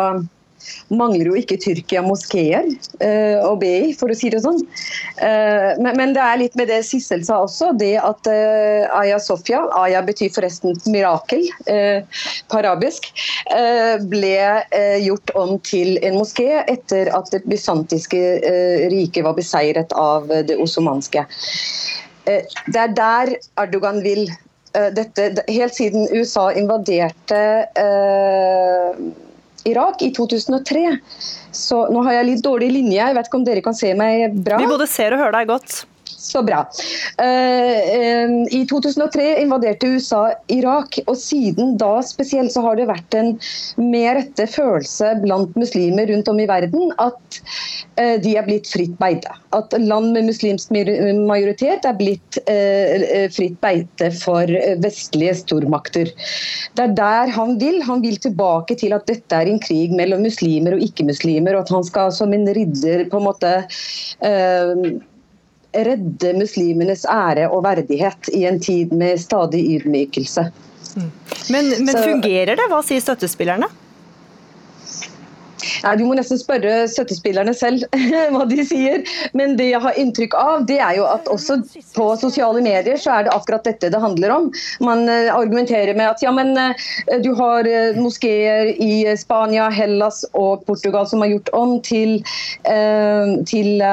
mangler jo ikke Tyrkia moskeer uh, å be i, for å si det sånn. Uh, men, det er litt med det Sissel sa også, det at uh, Aya Sofia, Aya betyr forresten mirakel på arabisk, ble gjort om til en moské etter at det bysantiske riket var beseiret av det osmanske. det er der Erdogan vil Eh, dette helt siden USA invaderte eh, Irak i 2003. Så nå har jeg litt dårlig linje, jeg vet ikke om dere kan se meg bra? Vi både ser og hører deg godt. Så bra. Eh, I 2003 invaderte USA Irak, og siden da spesielt så har det vært en med rette følelse blant muslimer rundt om i verden at eh, de er blitt fritt beite. At land med muslimsk majoritet er blitt eh, fritt beite for vestlige stormakter. Det er der han vil. Han vil tilbake til at dette er en krig mellom muslimer og ikke-muslimer, og at han skal som en ridder på en måte redde muslimenes ære og verdighet i en tid med stadig ydmykelse. Mm. Men, men fungerer det? Hva sier støttespillerne? Nei, Du må nesten spørre støttespillerne selv hva de sier. Men det jeg har inntrykk av, det er jo at også på sosiale medier så er det akkurat dette det handler om. Man uh, argumenterer med at ja, men uh, du har uh, moskeer i Spania, Hellas og Portugal som har gjort om til, til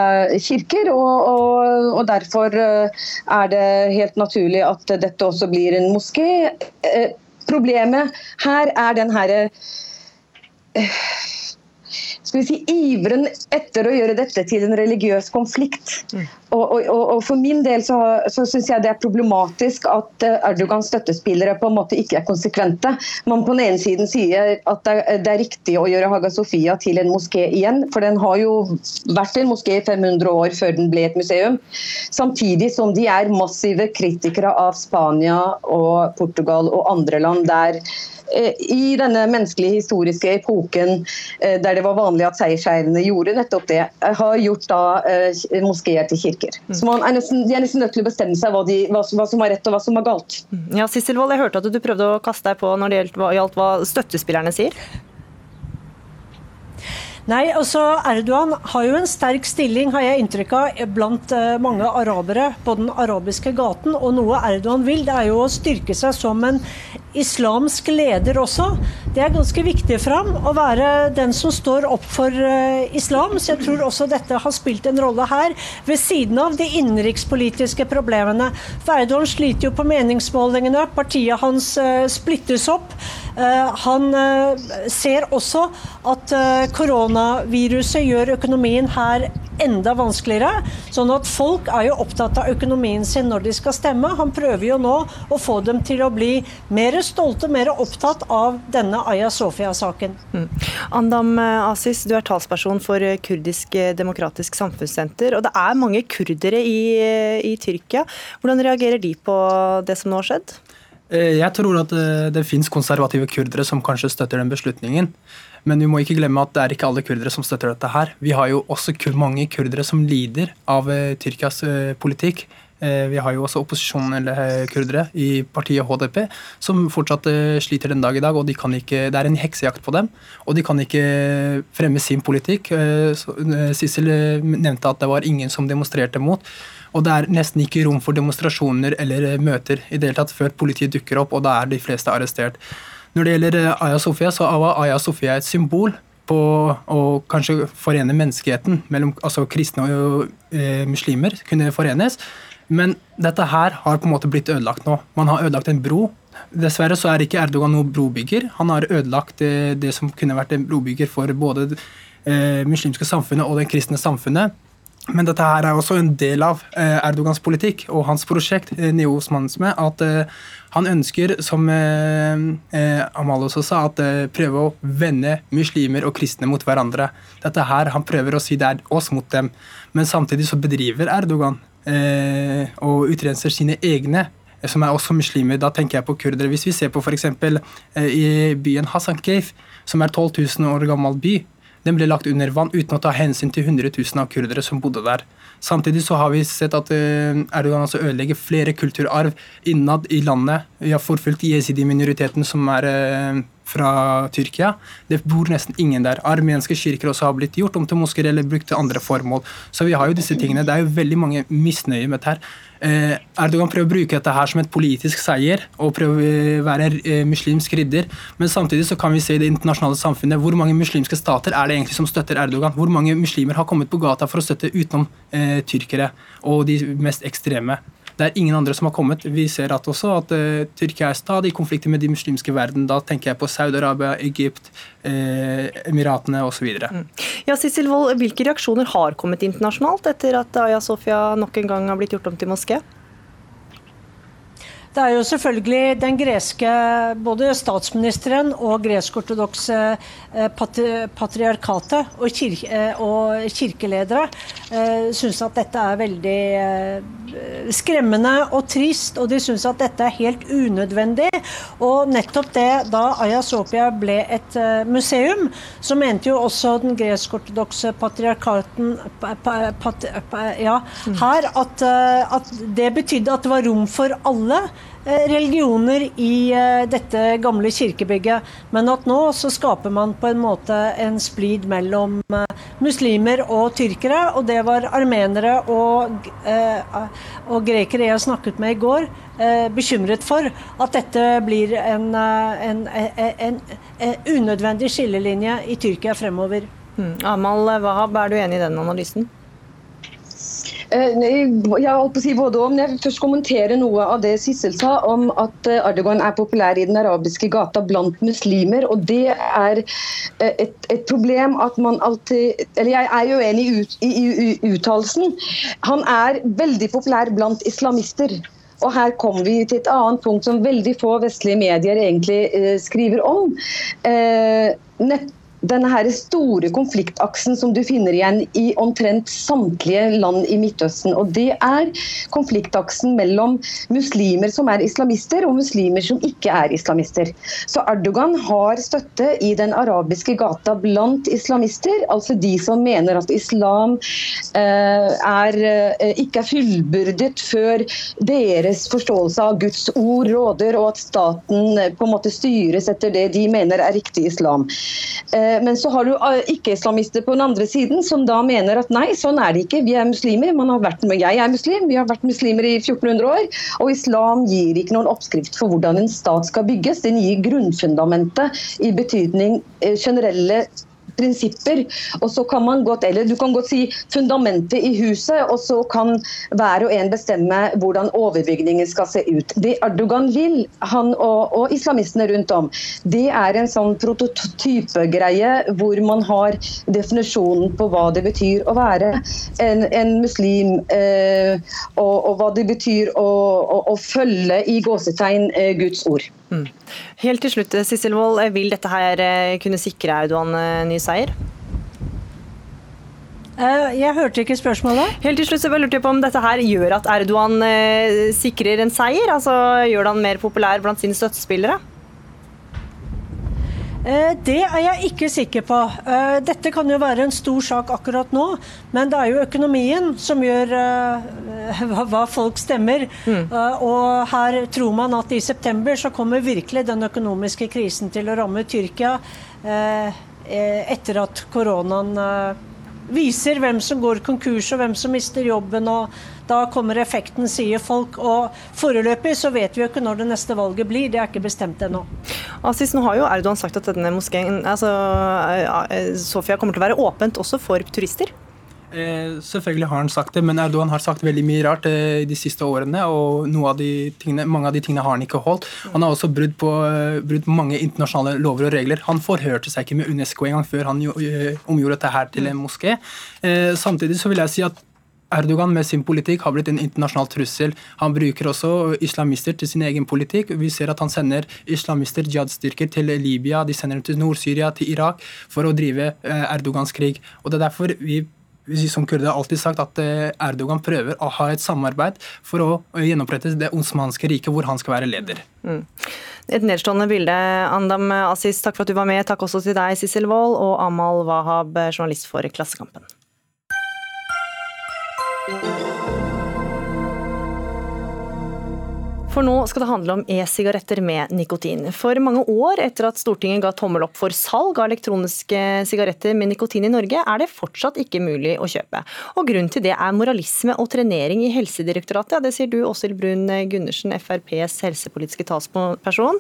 kirker. Og, og, og derfor er det helt naturlig at dette også blir en moské. Problemet her er den herre skal vi si, iveren etter å gjøre dette til en religiøs konflikt. Mm. Og, og, og, For min del så, så syns jeg det er problematisk at eh, Erdogans støttespillere på en måte ikke er konsekvente. Man på den ene siden sier at det er, det er riktig å gjøre Haga Sofia til en moské igjen, for den har jo vært en moské i 500 år før den ble et museum. Samtidig som de er massive kritikere av Spania og Portugal og andre land der i denne menneskelige historiske epoken eh, der det var vanlig at seiersherrene gjorde nettopp det, eh, har gjort da moskeer til kirker. Mm. Så man er nesten, De er nesten nødt til å bestemme seg hva, de, hva, som er rett og hva som er galt. Mm. Ja, Sissel Wold, jeg hørte at du prøvde å kaste deg på når det gjaldt hva støttespillerne sier? Nei, altså Erdogan har jo en sterk stilling, har jeg inntrykk av, blant mange arabere på den arabiske gaten. Og noe Erdogan vil, det er jo å styrke seg som en islamsk leder også. Det er ganske viktig for ham å være den som står opp for uh, islam. Så jeg tror også dette har spilt en rolle her, ved siden av de innenrikspolitiske problemene. For Erdogan sliter jo på meningsmålingene, partiet hans uh, splittes opp. Uh, han ser også at koronaviruset gjør økonomien her enda vanskeligere. Sånn at folk er jo opptatt av økonomien sin når de skal stemme. Han prøver jo nå å få dem til å bli mer stolte, mer opptatt av denne Aya Sofia-saken. Mm. Andam Asis, du er talsperson for Kurdisk demokratisk samfunnssenter. Og det er mange kurdere i, i Tyrkia. Hvordan reagerer de på det som nå har skjedd? Eh, jeg tror at det, eh, det finnes konservative kurdere som kanskje støtter den beslutningen. Men vi må ikke glemme at det er ikke alle kurdere som støtter dette her. Vi har jo også mange kurdere som lider av uh, Tyrkias politikk. Uh, vi har jo også opposisjonelle kurdere i partiet HDP som fortsatt sliter den dag i dag. og de ikke, Det er en heksejakt på dem, og de kan ikke fremme sin politikk. Sissel nevnte at det var ingen som demonstrerte mot. Og det er nesten ikke rom for demonstrasjoner eller møter i det hele tatt før politiet dukker opp, og da er de fleste arrestert. Når det gjelder eh, Aya Sofia, så var Aya Sofia et symbol på å kanskje forene menneskeheten mellom altså kristne og eh, muslimer kunne forenes. Men dette her har på en måte blitt ødelagt nå. Man har ødelagt en bro. Dessverre så er ikke Erdogan noen brobygger. Han har ødelagt det, det som kunne vært en brobygger for både det eh, muslimske samfunnet og det kristne samfunnet. Men dette her er også en del av eh, Erdogans politikk og hans prosjekt, eh, neo-osmanisme. At eh, han ønsker, som Amal også sa, at prøve å vende muslimer og kristne mot hverandre. Dette her, Han prøver å si det er oss mot dem. Men samtidig så bedriver Erdogan og utrenser sine egne som er også muslimer. Da tenker jeg på kurdere. Hvis vi ser på f.eks. i byen Hassan Keif, som er 12 000 år gammel by, den ble lagt under vann uten å ta hensyn til 100 000 av kurdere som bodde der. Samtidig så har vi sett at eh, Erdogan altså ødelegger flere kulturarv innad i landet. Vi har forfulgt jesidi-minoriteten, som er eh, fra Tyrkia. Det bor nesten ingen der. Armenske kirker også har blitt gjort om til moskeer eller brukt til andre formål. Så vi har jo disse tingene. Det er jo veldig mange misnøye med dette. her. Eh, Erdogan prøver å bruke dette her som et politisk seier og prøver å være eh, muslimsk ridder. Men samtidig så kan vi se i det internasjonale samfunnet hvor mange muslimske stater er det egentlig som støtter Erdogan. Hvor mange muslimer har kommet på gata for å støtte utenom eh, tyrkere og de mest ekstreme. Det er ingen andre som har kommet. Vi ser at også at uh, Tyrkia er stadig i konflikter med de muslimske verden. Da tenker jeg på Saudi-Arabia, Egypt, uh, Emiratene osv. Mm. Ja, Sissel Wold, hvilke reaksjoner har kommet internasjonalt etter at Aya Sofia nok en gang har blitt gjort om til moské? Det er jo selvfølgelig den greske både statsministeren og gresk-ortodokse eh, patriarkatet og, kirke, eh, og kirkeledere eh, syns at dette er veldig skremmende og trist, og de syns at dette er helt unødvendig. Og nettopp det, da Aya Sofia ble et museum, så mente jo også den gresk-ortodokse patriarkaten pat, ja, mm. her at, at det betydde at det var rom for alle. Eh, religioner i eh, dette gamle kirkebygget. Men at nå så skaper man på en måte en splid mellom eh, muslimer og tyrkere. Og det var armenere og, og grekere jeg snakket med i går, bekymret for. At dette blir en, en, en, en unødvendig skillelinje i Tyrkia fremover. Mm. Amal Wahab, er du enig i den analysen? Eh, jeg holdt på å si både om. Jeg vil først kommentere noe av det Sissel sa om at eh, Erdogan er populær i den arabiske gata blant muslimer. og Det er eh, et, et problem at man alltid Eller jeg er uenig i, i, i uttalelsen. Han er veldig populær blant islamister. Og her kommer vi til et annet punkt som veldig få vestlige medier egentlig eh, skriver om. Eh, denne her store konfliktaksen som du finner igjen i omtrent samtlige land i Midtøsten. Og Det er konfliktaksen mellom muslimer som er islamister, og muslimer som ikke er islamister. Så Erdogan har støtte i den arabiske gata blant islamister, altså de som mener at islam eh, er, eh, ikke er fullbyrdet før deres forståelse av Guds ord råder, og at staten eh, på en måte styres etter det de mener er riktig islam. Eh, men så har du eh, ikke-islamister på den andre siden som da mener at nei, sånn er det ikke. Vi er muslimer. Man har vært, jeg er muslim, vi har vært muslimer i 1400 år. Og islam gir ikke noen oppskrift for hvordan en stat skal bygges. Den gir grunnfundamentet i betydning eh, generelle prinsipper. Og så kan man godt, eller Du kan godt si fundamentet i huset, og så kan hver og en bestemme hvordan overbygningen skal se ut. Det Erdogan vil, han og, og islamistene rundt om, det er en sånn prototypegreie hvor man har definisjonen på hva det betyr å være en, en muslim, eh, og, og, hva det betyr å, å, å følge i gåsetegn eh, Guds ord. Mm. Helt til slutt, Sissel Wold, vil dette her eh, kunne sikre Audoan eh, ny seier? Eh, jeg hørte ikke spørsmålet. Helt til slutt så lurte jeg på om dette her gjør at Erdogan sikrer en seier? Altså Gjør han mer populær blant sine støttespillere? Eh, det er jeg ikke sikker på. Eh, dette kan jo være en stor sak akkurat nå, men det er jo økonomien som gjør eh, hva folk stemmer. Mm. Og her tror man at i september så kommer virkelig den økonomiske krisen til å ramme Tyrkia etter at koronaen viser hvem som går konkurs og hvem som mister jobben. og Da kommer effekten, sier folk. Og foreløpig så vet vi jo ikke når det neste valget blir. Det er ikke bestemt ennå. Asis, nå har jo Erdogan sagt at denne moskeen, altså Sofia, kommer til å være åpent også for turister? Eh, selvfølgelig har han sagt det, men Erdogan har sagt veldig mye rart eh, de siste årene. og av tingene, Mange av de tingene har han ikke holdt. Han har også brutt på, uh, brutt mange internasjonale lover og regler. Han forhørte seg ikke med UNESCO engang før han jo, eh, omgjorde dette her til en moské. Eh, samtidig så vil jeg si at Erdogan med sin politikk har blitt en internasjonal trussel. Han bruker også islamister til sin egen politikk. Vi ser at han sender islamister, jihad-styrker, til Libya, de sender dem til Nord-Syria, til Irak, for å drive eh, Erdogans krig. Og Det er derfor vi vi som kurder har alltid sagt at eh, Erdogan prøver å ha et samarbeid for å gjenopprette det osmanske riket, hvor han skal være leder. Mm. Et nedstående bilde. Andam Aziz, takk for at du var med. Takk også til deg, Sissel Wold, og Amal Wahab, journalist for Klassekampen. For nå skal det handle om e-sigaretter med nikotin. For mange år etter at Stortinget ga tommel opp for salg av elektroniske sigaretter med nikotin i Norge, er det fortsatt ikke mulig å kjøpe. Og Grunnen til det er moralisme og trenering i Helsedirektoratet. Ja, Det sier du, Åshild Brun Gundersen, FrPs helsepolitiske talsperson.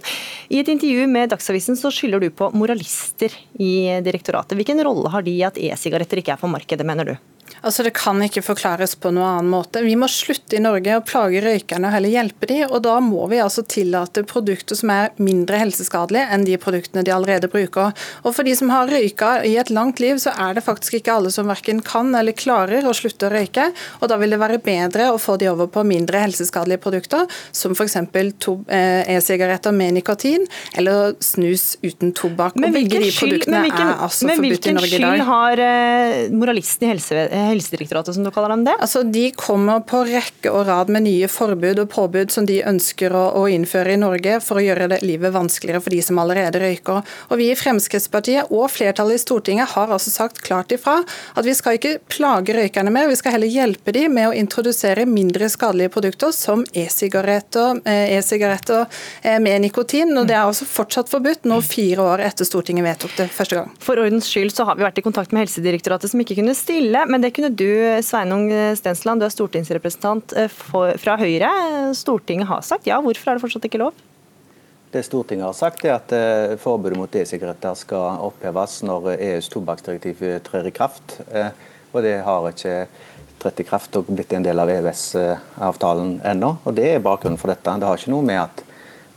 I et intervju med Dagsavisen så skylder du på moralister i direktoratet. Hvilken rolle har de i at e-sigaretter ikke er på markedet, mener du? Altså Det kan ikke forklares på noen annen måte. Vi må slutte i Norge å plage røykerne og heller hjelpe dem. Og da må vi altså tillate produkter som er mindre helseskadelige enn de produktene de allerede bruker. Og for de som har røyka i et langt liv, så er det faktisk ikke alle som verken kan eller klarer å slutte å røyke. Og da vil det være bedre å få de over på mindre helseskadelige produkter, som f.eks. Eh, e-sigaretter med nikotin, eller snus uten tobakk. Men hvilken, skyld, men hvilken, altså men hvilken skyld har uh, moralisten i helsevesenet Helsedirektoratet, som du kaller dem det? Altså, De kommer på rekke og rad med nye forbud og påbud som de ønsker å, å, innføre i Norge for å gjøre det livet vanskeligere for de som allerede røyker. Og Vi i Fremskrittspartiet og flertallet i Stortinget har altså sagt klart ifra at vi skal ikke plage røykerne mer, vi skal heller hjelpe dem med å introdusere mindre skadelige produkter som e-sigaretter e med nikotin. og Det er altså fortsatt forbudt nå fire år etter Stortinget vedtok det første gang. For ordens skyld så har vi vært i kontakt med Helsedirektoratet som ikke kunne stille, men det kunne kunne du, Sveinung Stensland, du er stortingsrepresentant for, fra Høyre. Stortinget har sagt ja, hvorfor er det fortsatt ikke lov? Det Stortinget har sagt er at eh, forbudet mot e-sigaretter skal oppheves når EUs tobakksdirektiv trer i kraft. Eh, og det har ikke trådt i kraft og blitt en del av EØS-avtalen ennå. Og Det er bakgrunnen for dette. Det har ikke noe med at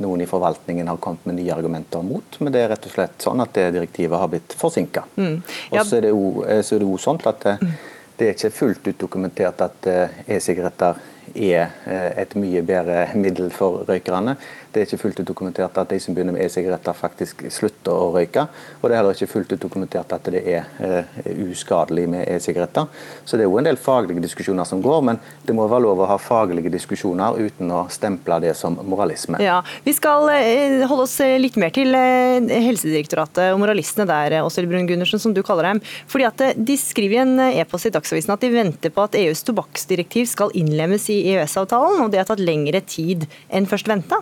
noen i forvaltningen har kommet med nye argumenter mot, men det er rett og slett sånn at det direktivet har blitt forsinka. Mm. Ja. Og så er det jo sånn at mm det er ikke fullt ut dokumentert at eh, e-sigaretter er eh, et mye bedre middel for røykerne. Det er ikke fullt ut dokumentert at de som begynner med e-sigaretter, faktisk slutter å røyke. Og det er heller ikke fullt ut dokumentert at det er uh, uskadelig med e-sigaretter. Så det er jo en del faglige diskusjoner som går, men det må være lov å ha faglige diskusjoner uten å stemple det som moralisme. Ja, Vi skal uh, holde oss litt mer til Helsedirektoratet og moralistene der, Åshild Brun Gundersen, som du kaller dem. Fordi at De skriver i en e-post i Dagsavisen at de venter på at EUs tobakksdirektiv skal innlemmes i EØS-avtalen, og det har tatt lengre tid enn først venta.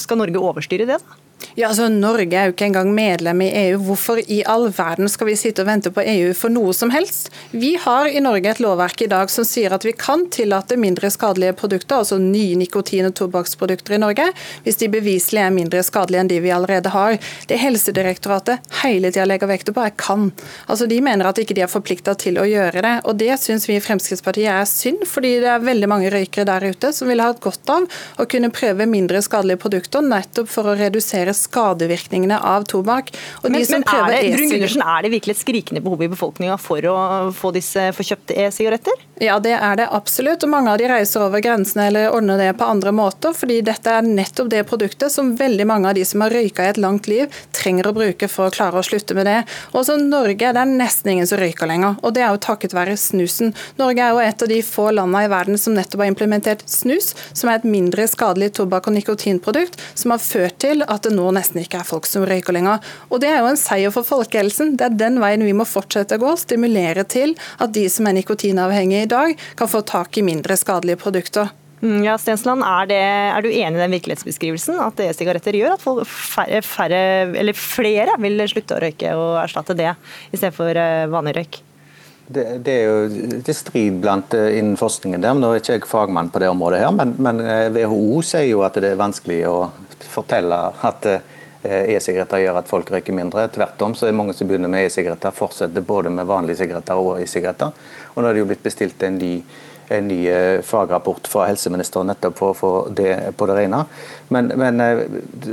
Skal Norge overstyre det? da? Ja, altså Norge er jo ikke engang medlem i EU. Hvorfor i all verden skal vi sitte og vente på EU for noe som helst? Vi har i Norge et lovverk i dag som sier at vi kan tillate mindre skadelige produkter, altså nye nikotin- og tobakksprodukter i Norge, hvis de beviselig er mindre skadelige enn de vi allerede har. Det Helsedirektoratet hele tida legger vekt på, er kan. Altså De mener at ikke de er forplikta til å gjøre det. og Det syns vi i Fremskrittspartiet er synd, fordi det er veldig mange røykere der ute som ville hatt godt av å kunne prøve mindre skadelige produkter, nettopp for å redusere skadevirkningene av tobakk. men, men er, det, e er det virkelig et skrikende behov i befolkninga for å få disse forkjøpte e-sigaretter? Ja, det er det absolutt. og Mange av de reiser over grensene eller ordner det på andre måter. fordi dette er nettopp det produktet som veldig mange av de som har røyka i et langt liv, trenger å bruke for å klare å slutte med det. Også Norge det er nesten ingen som røyker lenger, og det er jo takket være snusen. Norge er jo et av de få landene i verden som nettopp har implementert snus, som er et mindre skadelig tobakk- og nikotinprodukt, som har ført til at det nå nesten ikke er folk som røyker lenger. Og Det er jo en seier for folkehelsen. Det er den veien vi må fortsette å gå. Stimulere til at de som er nikotinavhengige i dag, kan få tak i mindre skadelige produkter. Mm, ja, Stensland, er, det, er, du enig i den virkelighetsbeskrivelsen? At e-sigaretter gjør at færre, færre, eller flere vil slutte å røyke og erstatte det, i stedet for eh, vanlig røyk? Det, det, er jo til strid blant eh, innen forskningen der, nå er ikke jeg fagmann på det området, her, men, men WHO eh, sier jo at det er vanskelig å fortelle at e-sigaretter gjør at folk røyker mindre. Tvert om så er det mange som begynner med e-sigaretter, fortsetter både med vanlige sigaretter og e-sigaretter. Og nå er det jo blitt bestilt en ny en ny eh, fagrapport fra helseministeren nettopp for å få det på det rene. Men, men eh,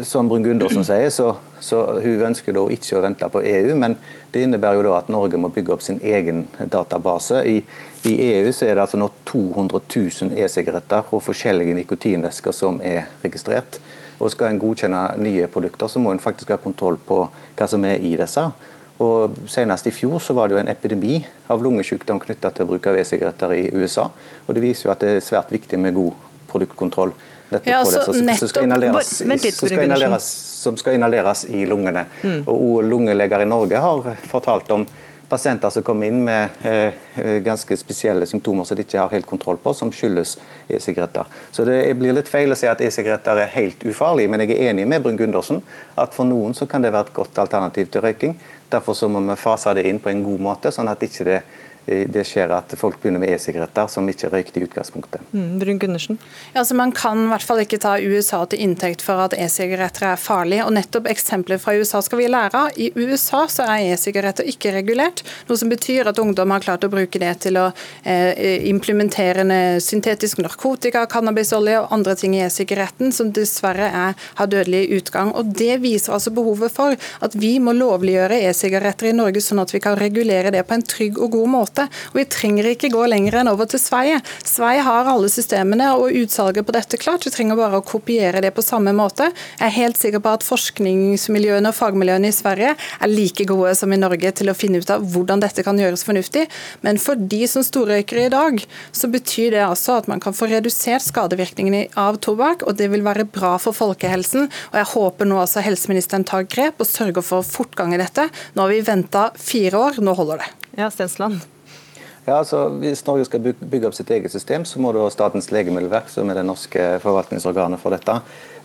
som Brun-Gundersen sier, så, så hun ønsker da ikke å vente på EU. Men det innebærer jo da at Norge må bygge opp sin egen database. I, i EU så er det altså nå 200 000 e-sigaretter og forskjellige nikotinvæsker som er registrert. Og Skal en godkjenne nye produkter, så må en faktisk ha kontroll på hva som er i disse. Og Senest i fjor så var det jo en epidemi av lungesykdom knytta til bruk av e-sigaretter i USA. og Det viser jo at det er svært viktig med god produktkontroll. Ja, altså, nettopp som, skal inhaleres, som skal inhaleres i lungene. Mm. Og Lungeleger i Norge har fortalt om pasienter som kommer inn med eh, ganske spesielle symptomer som de ikke har helt kontroll på, som skyldes e-sigaretter. Så Det blir litt feil å si at e-sigaretter er helt ufarlig, men jeg er enig med Brun Gundersen at for noen så kan det være et godt alternativ til røyking. Derfor så må vi fase det inn på en god måte, sånn at ikke det ikke det skjer at folk begynner med e-sigaretter som ikke røykte i utgangspunktet. Mm, Brun Gundersen? Ja, altså man kan i hvert fall ikke ta USA til inntekt for at e-sigaretter er farlig. og nettopp Eksempler fra USA skal vi lære av. I USA så er e-sigaretter ikke regulert, noe som betyr at ungdom har klart å bruke det til å eh, implementere syntetisk narkotika, cannabisolje og andre ting i e-sigaretten, som dessverre er, har dødelig utgang. Og Det viser altså behovet for at vi må lovliggjøre e-sigaretter i Norge, sånn at vi kan regulere det på en trygg og god måte måte. Og Vi trenger ikke gå lenger enn over til Sverige. Sverige har alle systemene og utsalget på dette klart. Vi trenger bare å kopiere det på samme måte. Jeg er helt sikker på at forskningsmiljøene og fagmiljøene i Sverige er like gode som i Norge til å finne ut av hvordan dette kan gjøres fornuftig. Men for de som storrøykere i dag, så betyr det altså at man kan få redusert skadevirkningene av tobakk, og det vil være bra for folkehelsen. Og Jeg håper nå altså helseministeren tar grep og sørger for fortgang i dette. Nå har vi venta fire år, nå holder det. Ja, Stensland. Ja, altså, Hvis Norge skal bygge opp sitt eget system, så må da Statens legemiddelverk, som er det norske forvaltningsorganet for dette,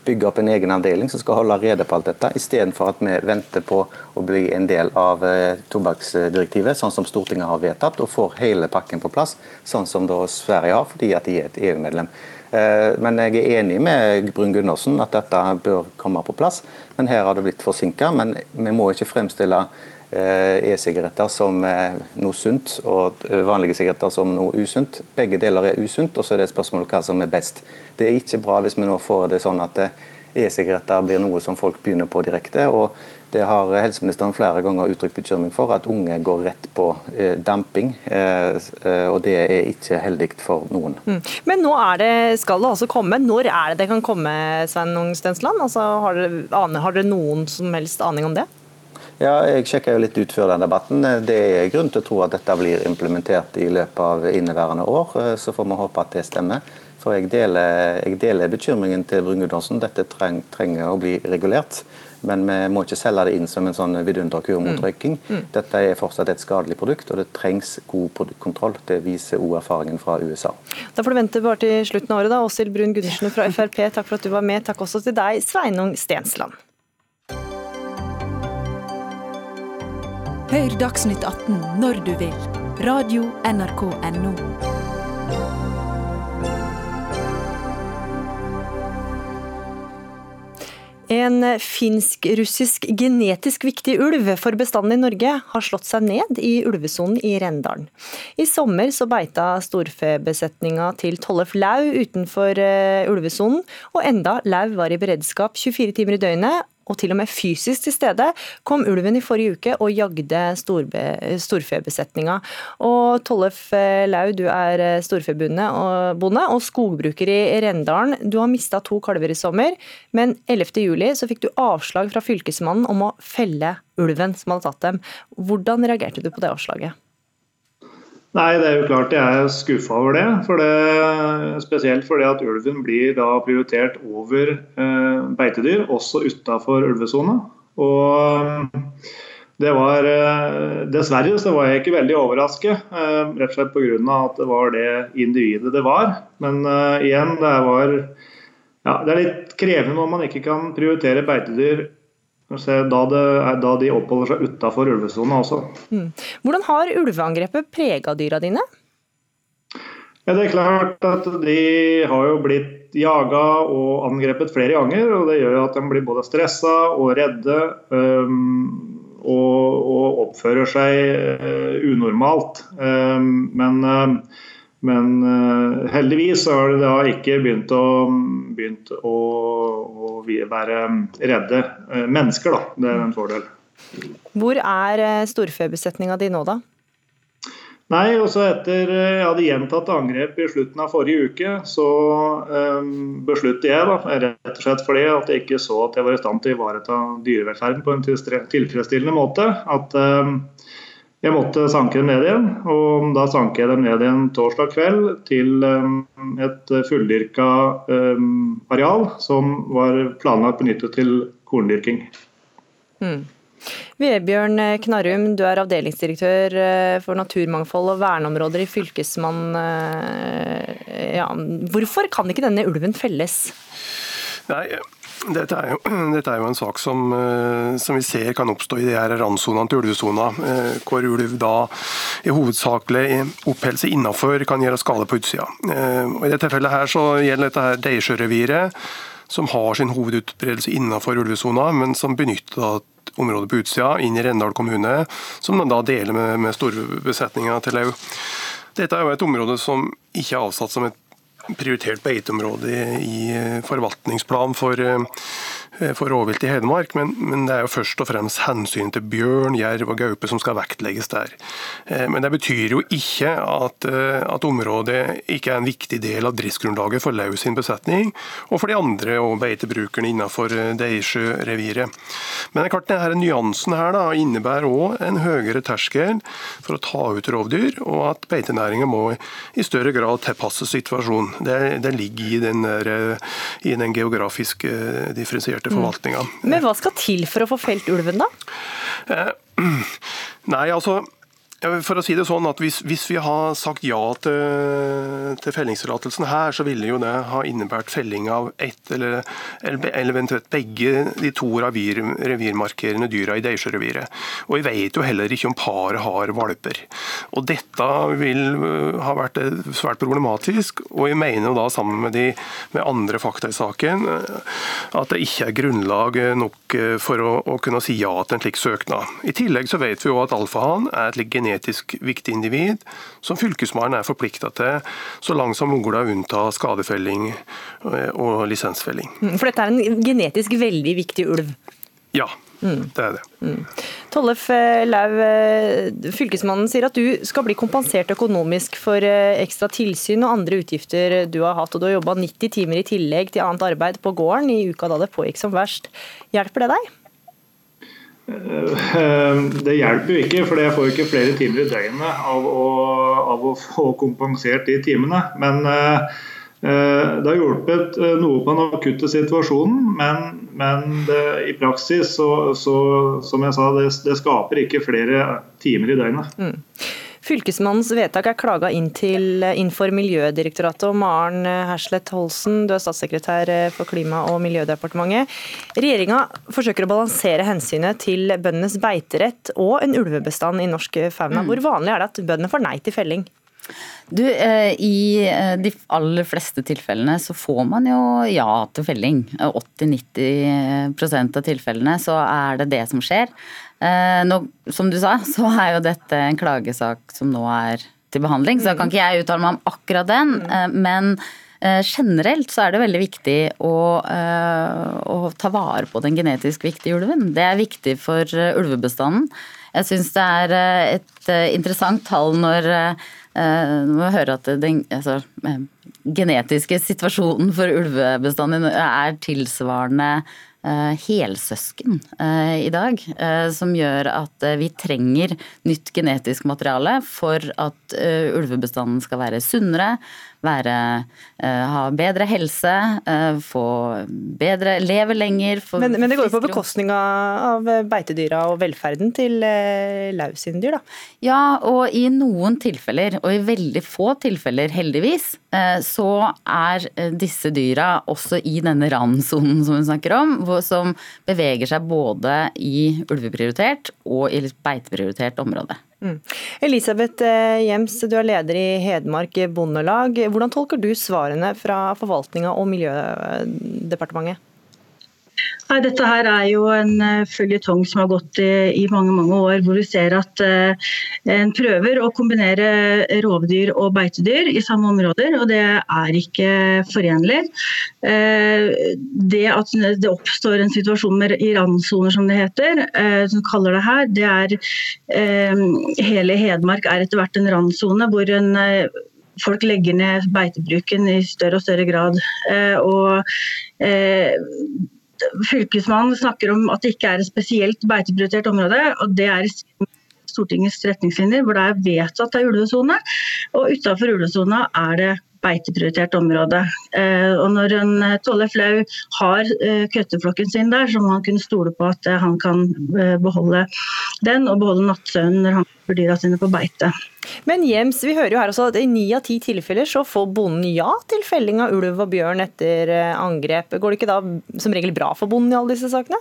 bygge opp en egen avdeling som skal holde rede på alt dette, istedenfor at vi venter på å bli en del av eh, tobakksdirektivet, sånn som Stortinget har vedtatt, og får hele pakken på plass, sånn som da Sverige har, fordi at de er et EU-medlem. Eh, men jeg er enig med Brun Gundersen at dette bør komme på plass. Men her har det blitt forsinka. Men vi må ikke fremstille e-sigaretter som noe sunt og vanlige sigaretter som noe usunt. Begge deler er usunt, og så er det spørsmålet hva som er best. Det er ikke bra hvis vi nå får det sånn at eh, e-sigaretter blir noe som folk begynner på direkte. og Det har helseministeren flere ganger uttrykt bekymring for, at unge går rett på eh, damping. og Det er ikke heldig for noen. Mm. Men nå er det, skal det altså komme. Når er det det kan komme, Svein Ung Stensland? Altså, har, dere, har dere noen som helst aning om det? Ja, jeg sjekka jo litt ut før den debatten. Det er grunn til å tro at dette blir implementert i løpet av inneværende år. Så får vi håpe at det stemmer. For jeg deler, jeg deler bekymringen til Brun-Gudonsen. Dette treng, trenger å bli regulert. Men vi må ikke selge det inn som en sånn vidunderkur mot mm. røyking. Mm. Dette er fortsatt et skadelig produkt, og det trengs god produktkontroll. Det viser òg erfaringen fra USA. Da får du vente bare til slutten av året, da. Åshild Brun-Gundersen fra Frp, takk for at du var med. Takk også til deg, Sveinung Stensland. Hør Dagsnytt 18 når du vil. Radio NRK Radio.nrk.no. En finsk-russisk genetisk viktig ulv for bestanden i Norge har slått seg ned i ulvesonen i Rendalen. I sommer så beita storfebesetninga til Tollef Lau utenfor eh, ulvesonen, og enda Lau var i beredskap 24 timer i døgnet og til og med fysisk til stede, kom ulven i forrige uke og jagde storfebesetninga. Og Tollef eh, Lau, du er eh, storfebonde og, og skogbruker i Rendalen. Du har mista to kalver i sommer, men 11.7 så fikk du avslag fra Fylkesmannen om å felle ulven som hadde tatt dem. Hvordan reagerte du på det avslaget? Nei, det er jo klart jeg er skuffa over det. For det spesielt fordi at ulven blir da prioritert over eh, beitedyr, også utafor ulvesona. Og det var eh, Dessverre så var jeg ikke veldig overrasket, eh, rett og slett pga. at det var det individet det var. Men eh, igjen, det var ja, det er litt krevende når man ikke kan prioritere beitedyr da, det, da, de oppholder seg utafor ulvesona også. Mm. Hvordan har ulveangrepet prega dyra dine? Ja, det er klart at De har jo blitt jaga og angrepet flere ganger. og Det gjør at de blir både stressa og redde um, og, og, oppfører seg uh, unormalt. Um, men, uh, men uh, heldigvis har de da ikke begynt å, begynt å, å være redde uh, mennesker. Da. Det er en fordel. Hvor er storfebesetninga di nå, da? Nei, også etter jeg hadde gjentatt angrep i slutten av forrige uke, så um, besluttet jeg, da, rett og slett fordi at jeg ikke så at jeg var i stand til å ivareta dyrevelferden på en tilfredsstillende måte, at um, jeg måtte sanke dem ned igjen. Og da sanker jeg dem ned igjen torsdag kveld til um, et fulldyrka areal som var planlagt benyttet til korndyrking. Mm. Vebjørn Knarrum, du er avdelingsdirektør eh, for naturmangfold og verneområder i Fylkesmann. Eh, ja, hvorfor kan ikke denne ulven felles? Nei, dette er, jo, dette er, jo, en sak som, eh, som, vi ser kan oppstå i de her randsonene til ulvesona, hvor ulv da i hovedsakelig oppholder seg innenfor kan gjøre skade på utsida. Og I dette tilfellet her så gjelder dette her Deisjøreviret, som har sin hovedutbredelse innenfor ulvesona, men som benytter område på utsida, inn i Rendal kommune, som man da deler med, med storbesetninga til Lau. Dette er jo et område som ikke er avsatt som et prioritert beiteområde i forvaltningsplan for Eh, for rovvilt i Hedmark, men, men, det er jo først og fremst hensyn til bjørn, jerv og gaupe som skal vektlegges der. Eh, men det betyr jo ikke at, eh, at området ikke er en viktig del av driftsgrunnlaget for Lau sin besetning, og for de andre og beitebrukerne innenfor Deisjø-reviret. Men det er klart denne nyansen her da, innebærer òg en høyere terskel for å ta ut rovdyr, og at beitenæringa må i større grad tilpasse situasjonen. Det, det ligger i den, der, i den geografisk differensierte forvaltninga. Mm. Men hva skal til for å få felt ulven, da? Eh, nei, altså for å si det sånn at Hvis, hvis vi har sagt ja til, til fellingstillatelsen her, så ville jo det ha innebært felling av ett eller, eller, eventuelt begge de to revir, revirmarkerende dyra i Deisjøreviret. Og vi vet jo heller ikke om paret har valper. Og Dette vil uh, ha vært uh, svært problematisk, og vi mener jo da sammen med, de, med andre fakta i saken uh, at det ikke er grunnlag nok for å, å kunne si ja til en slik søknad. I tillegg så vet vi jo at alfahan er et genetisk genetisk viktig individ, som Fylkesmannen er forplikta til så langt som mulig å unnta skadefelling eh, og lisensfelling. Mm, for dette er en genetisk veldig viktig ulv? Ja, mm. det er det. Mm. Tollef eh, Lau, eh, fylkesmannen sier at du skal bli kompensert økonomisk for ekstra tilsyn og andre utgifter du har hatt, og du har jobba 90 timer i tillegg til annet arbeid på gården i uka da det pågikk som verst. Hjelper det deg? Eh, det hjelper jo ikke, for jeg får ikke flere timer i døgnet av å, av å få kompensert de timene. Men eh, eh, det har hjulpet noe på den akutte situasjonen, men, men det, i praksis så, så, som jeg sa, det, det, skaper ikke flere timer i døgnet. Mm. Fylkesmannens vedtak er klaga inn, til, inn for Miljødirektoratet. og Maren Herslet Holsen, du er statssekretær for Klima- og miljødepartementet. Regjeringa forsøker å balansere hensynet til bøndenes beiterett og en ulvebestand i norsk fauna. Mm. Hvor vanlig er det at bøndene får nei til felling? Du, eh, I eh, de aller fleste tilfellene så får man jo ja til felling. 80-90% av tilfellene så er det det som skjer. Eh, nå, som du sa, så er jo dette en klagesak som nå er til behandling, så da kan ikke jeg uttale meg om akkurat den. Eh, men eh, generelt så er det veldig viktig å, å, ta vare på den genetisk viktige ulven. Det er viktig for ulvebestanden. Jeg syns det er et interessant tall når, vi hører at den altså, genetiske situasjonen for ulvebestanden er tilsvarende helsøsken eh, i dag, eh, som gjør at vi trenger nytt genetisk materiale for at ulvebestanden skal være sunnere, være, ha bedre helse, få bedre Leve lenger. Men, men, det går jo på bekostning av beitedyra og velferden til Laus sine dyr, da? Ja, og i noen tilfeller, og i veldig få tilfeller heldigvis, så er disse dyra også i denne randsonen som hun snakker om som beveger seg både i ulveprioritert og i beiteprioritert område. Mm. Elisabeth eh, Jems, du er leder i Hedmark Bondelag. Hvordan tolker du svarene fra forvaltninga og Miljødepartementet? Nei, Dette her er jo en uh, føljetong som har gått i, i, mange mange år, hvor vi ser at eh, en prøver å kombinere rovdyr og beitedyr i samme områder, og det er ikke forenlig. Eh, det at det oppstår en situasjon med i randsoner, som det heter, som kaller det her, det er Hele Hedmark er etter hvert en randsone hvor en folk legger ned beitebruken i større og større grad. Og Fylkesmannen snakker om at det ikke er et spesielt beiteprioritert område. og det er Stortingets retningslinjer, hvor det er vedtatt av ulvesone. Og utafor ulvesona er det beiteprioritert område. Eh, og når en eh, Tolle Flau har eh, køtteflokken sin der, så må han kunne stole på at han kan beholde den og beholde nattsøvnen når han får dyra sine på beite. Men Jems, vi hører jo her også at i ni av ti tilfeller så får bonden ja til felling av ulv og bjørn etter angrep. Går det ikke da som regel bra for bonden i alle disse sakene?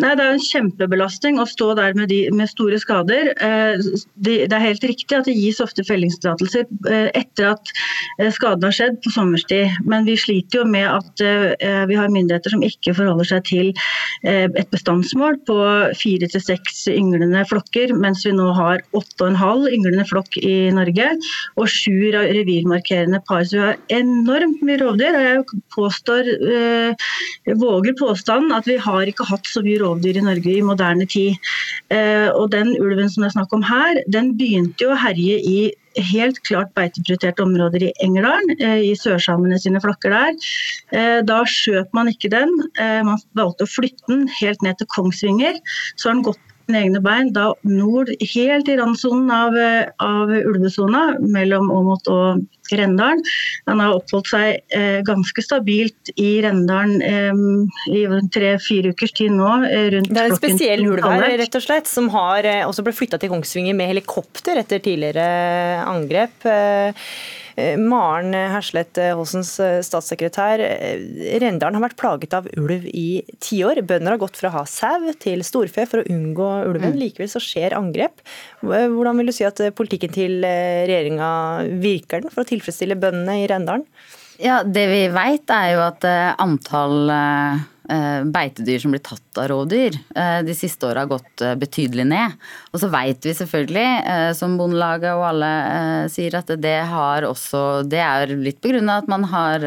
Nei, Det er en kjempebelastning å stå der med, de, med store skader. Eh, det, er helt riktig at det gis ofte fellingstillatelser eh, etter at eh, skaden har skjedd på sommerstid. Men vi sliter jo med at vi har myndigheter som ikke forholder seg til et bestandsmål på fire til seks ynglende flokker, mens vi nå har åtte og en halv ynglende flokk i Norge. Og sju revirmarkerende par. Så vi har enormt mye rovdyr. og Jeg påstår, våger påstanden at vi har ikke hatt så mye rovdyr rovdyr i Norge i moderne tid. Eh, og den ulven som det er snakk om her, den begynte jo å herje i helt klart beiteprioriterte områder i Engerdalen, eh, i sørsamene sine flokker der. Eh, da skjøt man ikke den, man valgte å flytte den helt ned til Kongsvinger. Så har den gått sine egne bein, da nord, helt i randsonen av, av ulvesona, mellom Åmot og Rendalen. Han har oppholdt seg eh, ganske stabilt i Rendalen eh, i tre-fire ukers tid nå. Eh, rundt det er en spesiell ulv her, rett og slett, som har eh, også ble flytta til Kongsvinger med helikopter etter tidligere angrep. Eh, Eh, Maren Herslet Holsens eh, statssekretær. Eh, Rendalen har vært plaget av ulv i tiår. Bønder har gått fra å ha sau til storfe for å unngå ulven. Mm. Likevel så skjer angrep. Hvordan vil du si at politikken til regjeringa virker den for å tilfredsstille bøndene i Rendalen? Ja, Det vi vet er jo at antall Eh, beitedyr som blir tatt av rovdyr eh, de siste åra har gått eh, betydelig ned. Og så veit vi selvfølgelig, som Bondelaget og alle sier, at det har også Det er litt på grunn av at man har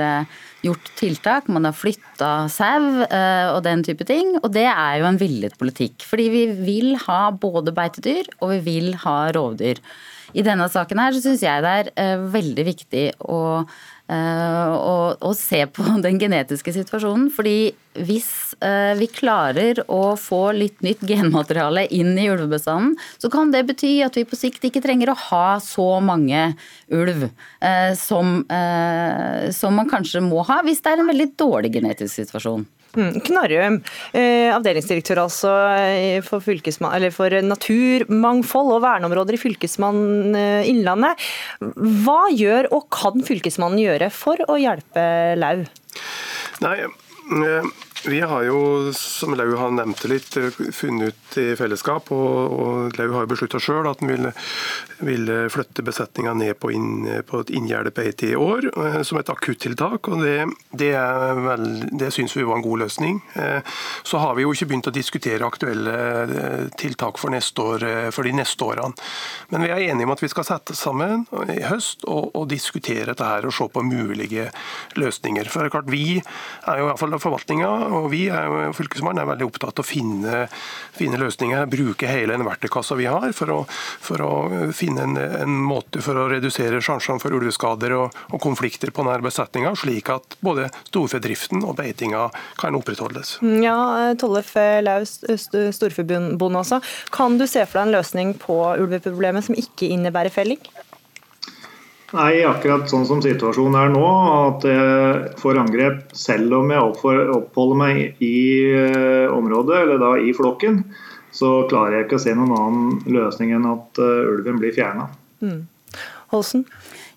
gjort tiltak, man har flytta sau og den type ting. Og det er jo en villet politikk. Fordi vi vil ha både beitedyr og vi vil ha rovdyr. I denne saken her så syns jeg det er veldig viktig å og, og, se på den genetiske situasjonen. Fordi hvis uh, vi klarer å få litt nytt genmateriale inn i ulvebestanden, så kan det bety at vi på sikt ikke trenger å ha så mange ulv uh, som, som man kanskje må ha hvis det er en veldig dårlig genetisk situasjon. Mm, Knarrøm, eh, avdelingsdirektør altså eh, for, for, naturmangfold og verneområder i Fylkesmann eh, Innlandet. Hva gjør og kan Fylkesmannen gjøre for å hjelpe lau? Nei, vi har jo, som Lau har nevnt litt, funnet ut i fellesskap, og, og Lau har beslutta sjøl at han ville, ville, flytte besetninga ned på, inn, på et inngjerde på i år, eh, som et akuttiltak. og Det, det, vel, det syns vi var en god løsning. Eh, så har vi jo ikke begynt å diskutere aktuelle eh, tiltak for, år, for de neste årene. Men vi er enige om at vi skal sette sammen i høst og, og diskutere dette her og se på mulige løsninger. For det er klart, Vi er jo iallfall forvaltninga og vi er, Fylkesmannen er veldig opptatt av å finne, finne løsninger, bruke hele den verktøykassa vi har for å, for å finne en, en, måte for å redusere sjansene for ulveskader og, og konflikter på denne besetninga, slik at både storfedriften og beitinga kan opprettholdes. Ja, Tollef Laus, storforbundet også. Kan du se for deg en løsning på ulveproblemet som ikke innebærer felling? Nei, akkurat sånn som situasjonen er nå, at jeg får angrep selv om jeg oppholder meg i eh, området, eller da i flokken, så klarer jeg ikke å se noen annen løsning enn at eh, ulven blir fjerna. Mm.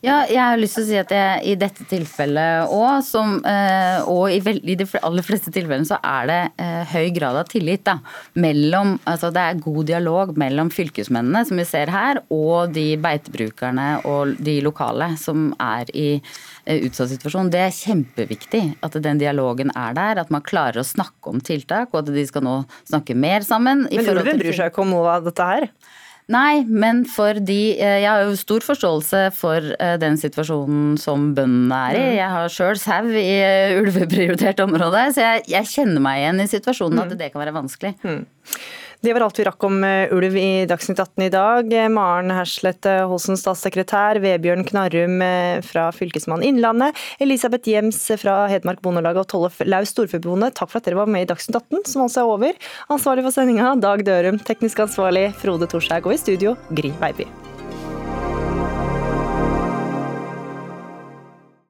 Ja, jeg har lyst til å si at jeg, i dette tilfellet òg, eh, og i, vel, i, de aller fleste tilfellene, så er det eh, høy grad av tillit. da, mellom, altså Det er god dialog mellom fylkesmennene, som vi ser her, og de beitebrukerne og de lokale som er i eh, utsatt situasjon. Det er kjempeviktig at den dialogen er der, at man klarer å snakke om tiltak, og at de skal nå snakke mer sammen. Men ulven bryr seg ikke om noe av dette her? Nei, men fordi eh, Jeg har jo stor forståelse for eh, den situasjonen som bøndene er i. Mm. Jeg har sjøl sau i eh, ulveprioritert område, så jeg, jeg, kjenner meg igjen i situasjonen at mm. det kan være vanskelig. Mm. Det var alt vi rakk om eh, ulv i Dagsnytt 18 i dag. Eh, Maren Hersleth Holsen, statssekretær, Vebjørn Knarrum eh, fra Fylkesmann Innlandet, Elisabeth Jems fra Hedmark Bondelag og Tollef Laus Storforbundet, takk for at dere var med i Dagsnytt 18, som altså er over. Ansvarlig for sendinga, Dag Dørum. Teknisk ansvarlig, Frode Torshaug. Og i studio, Gry Veiby.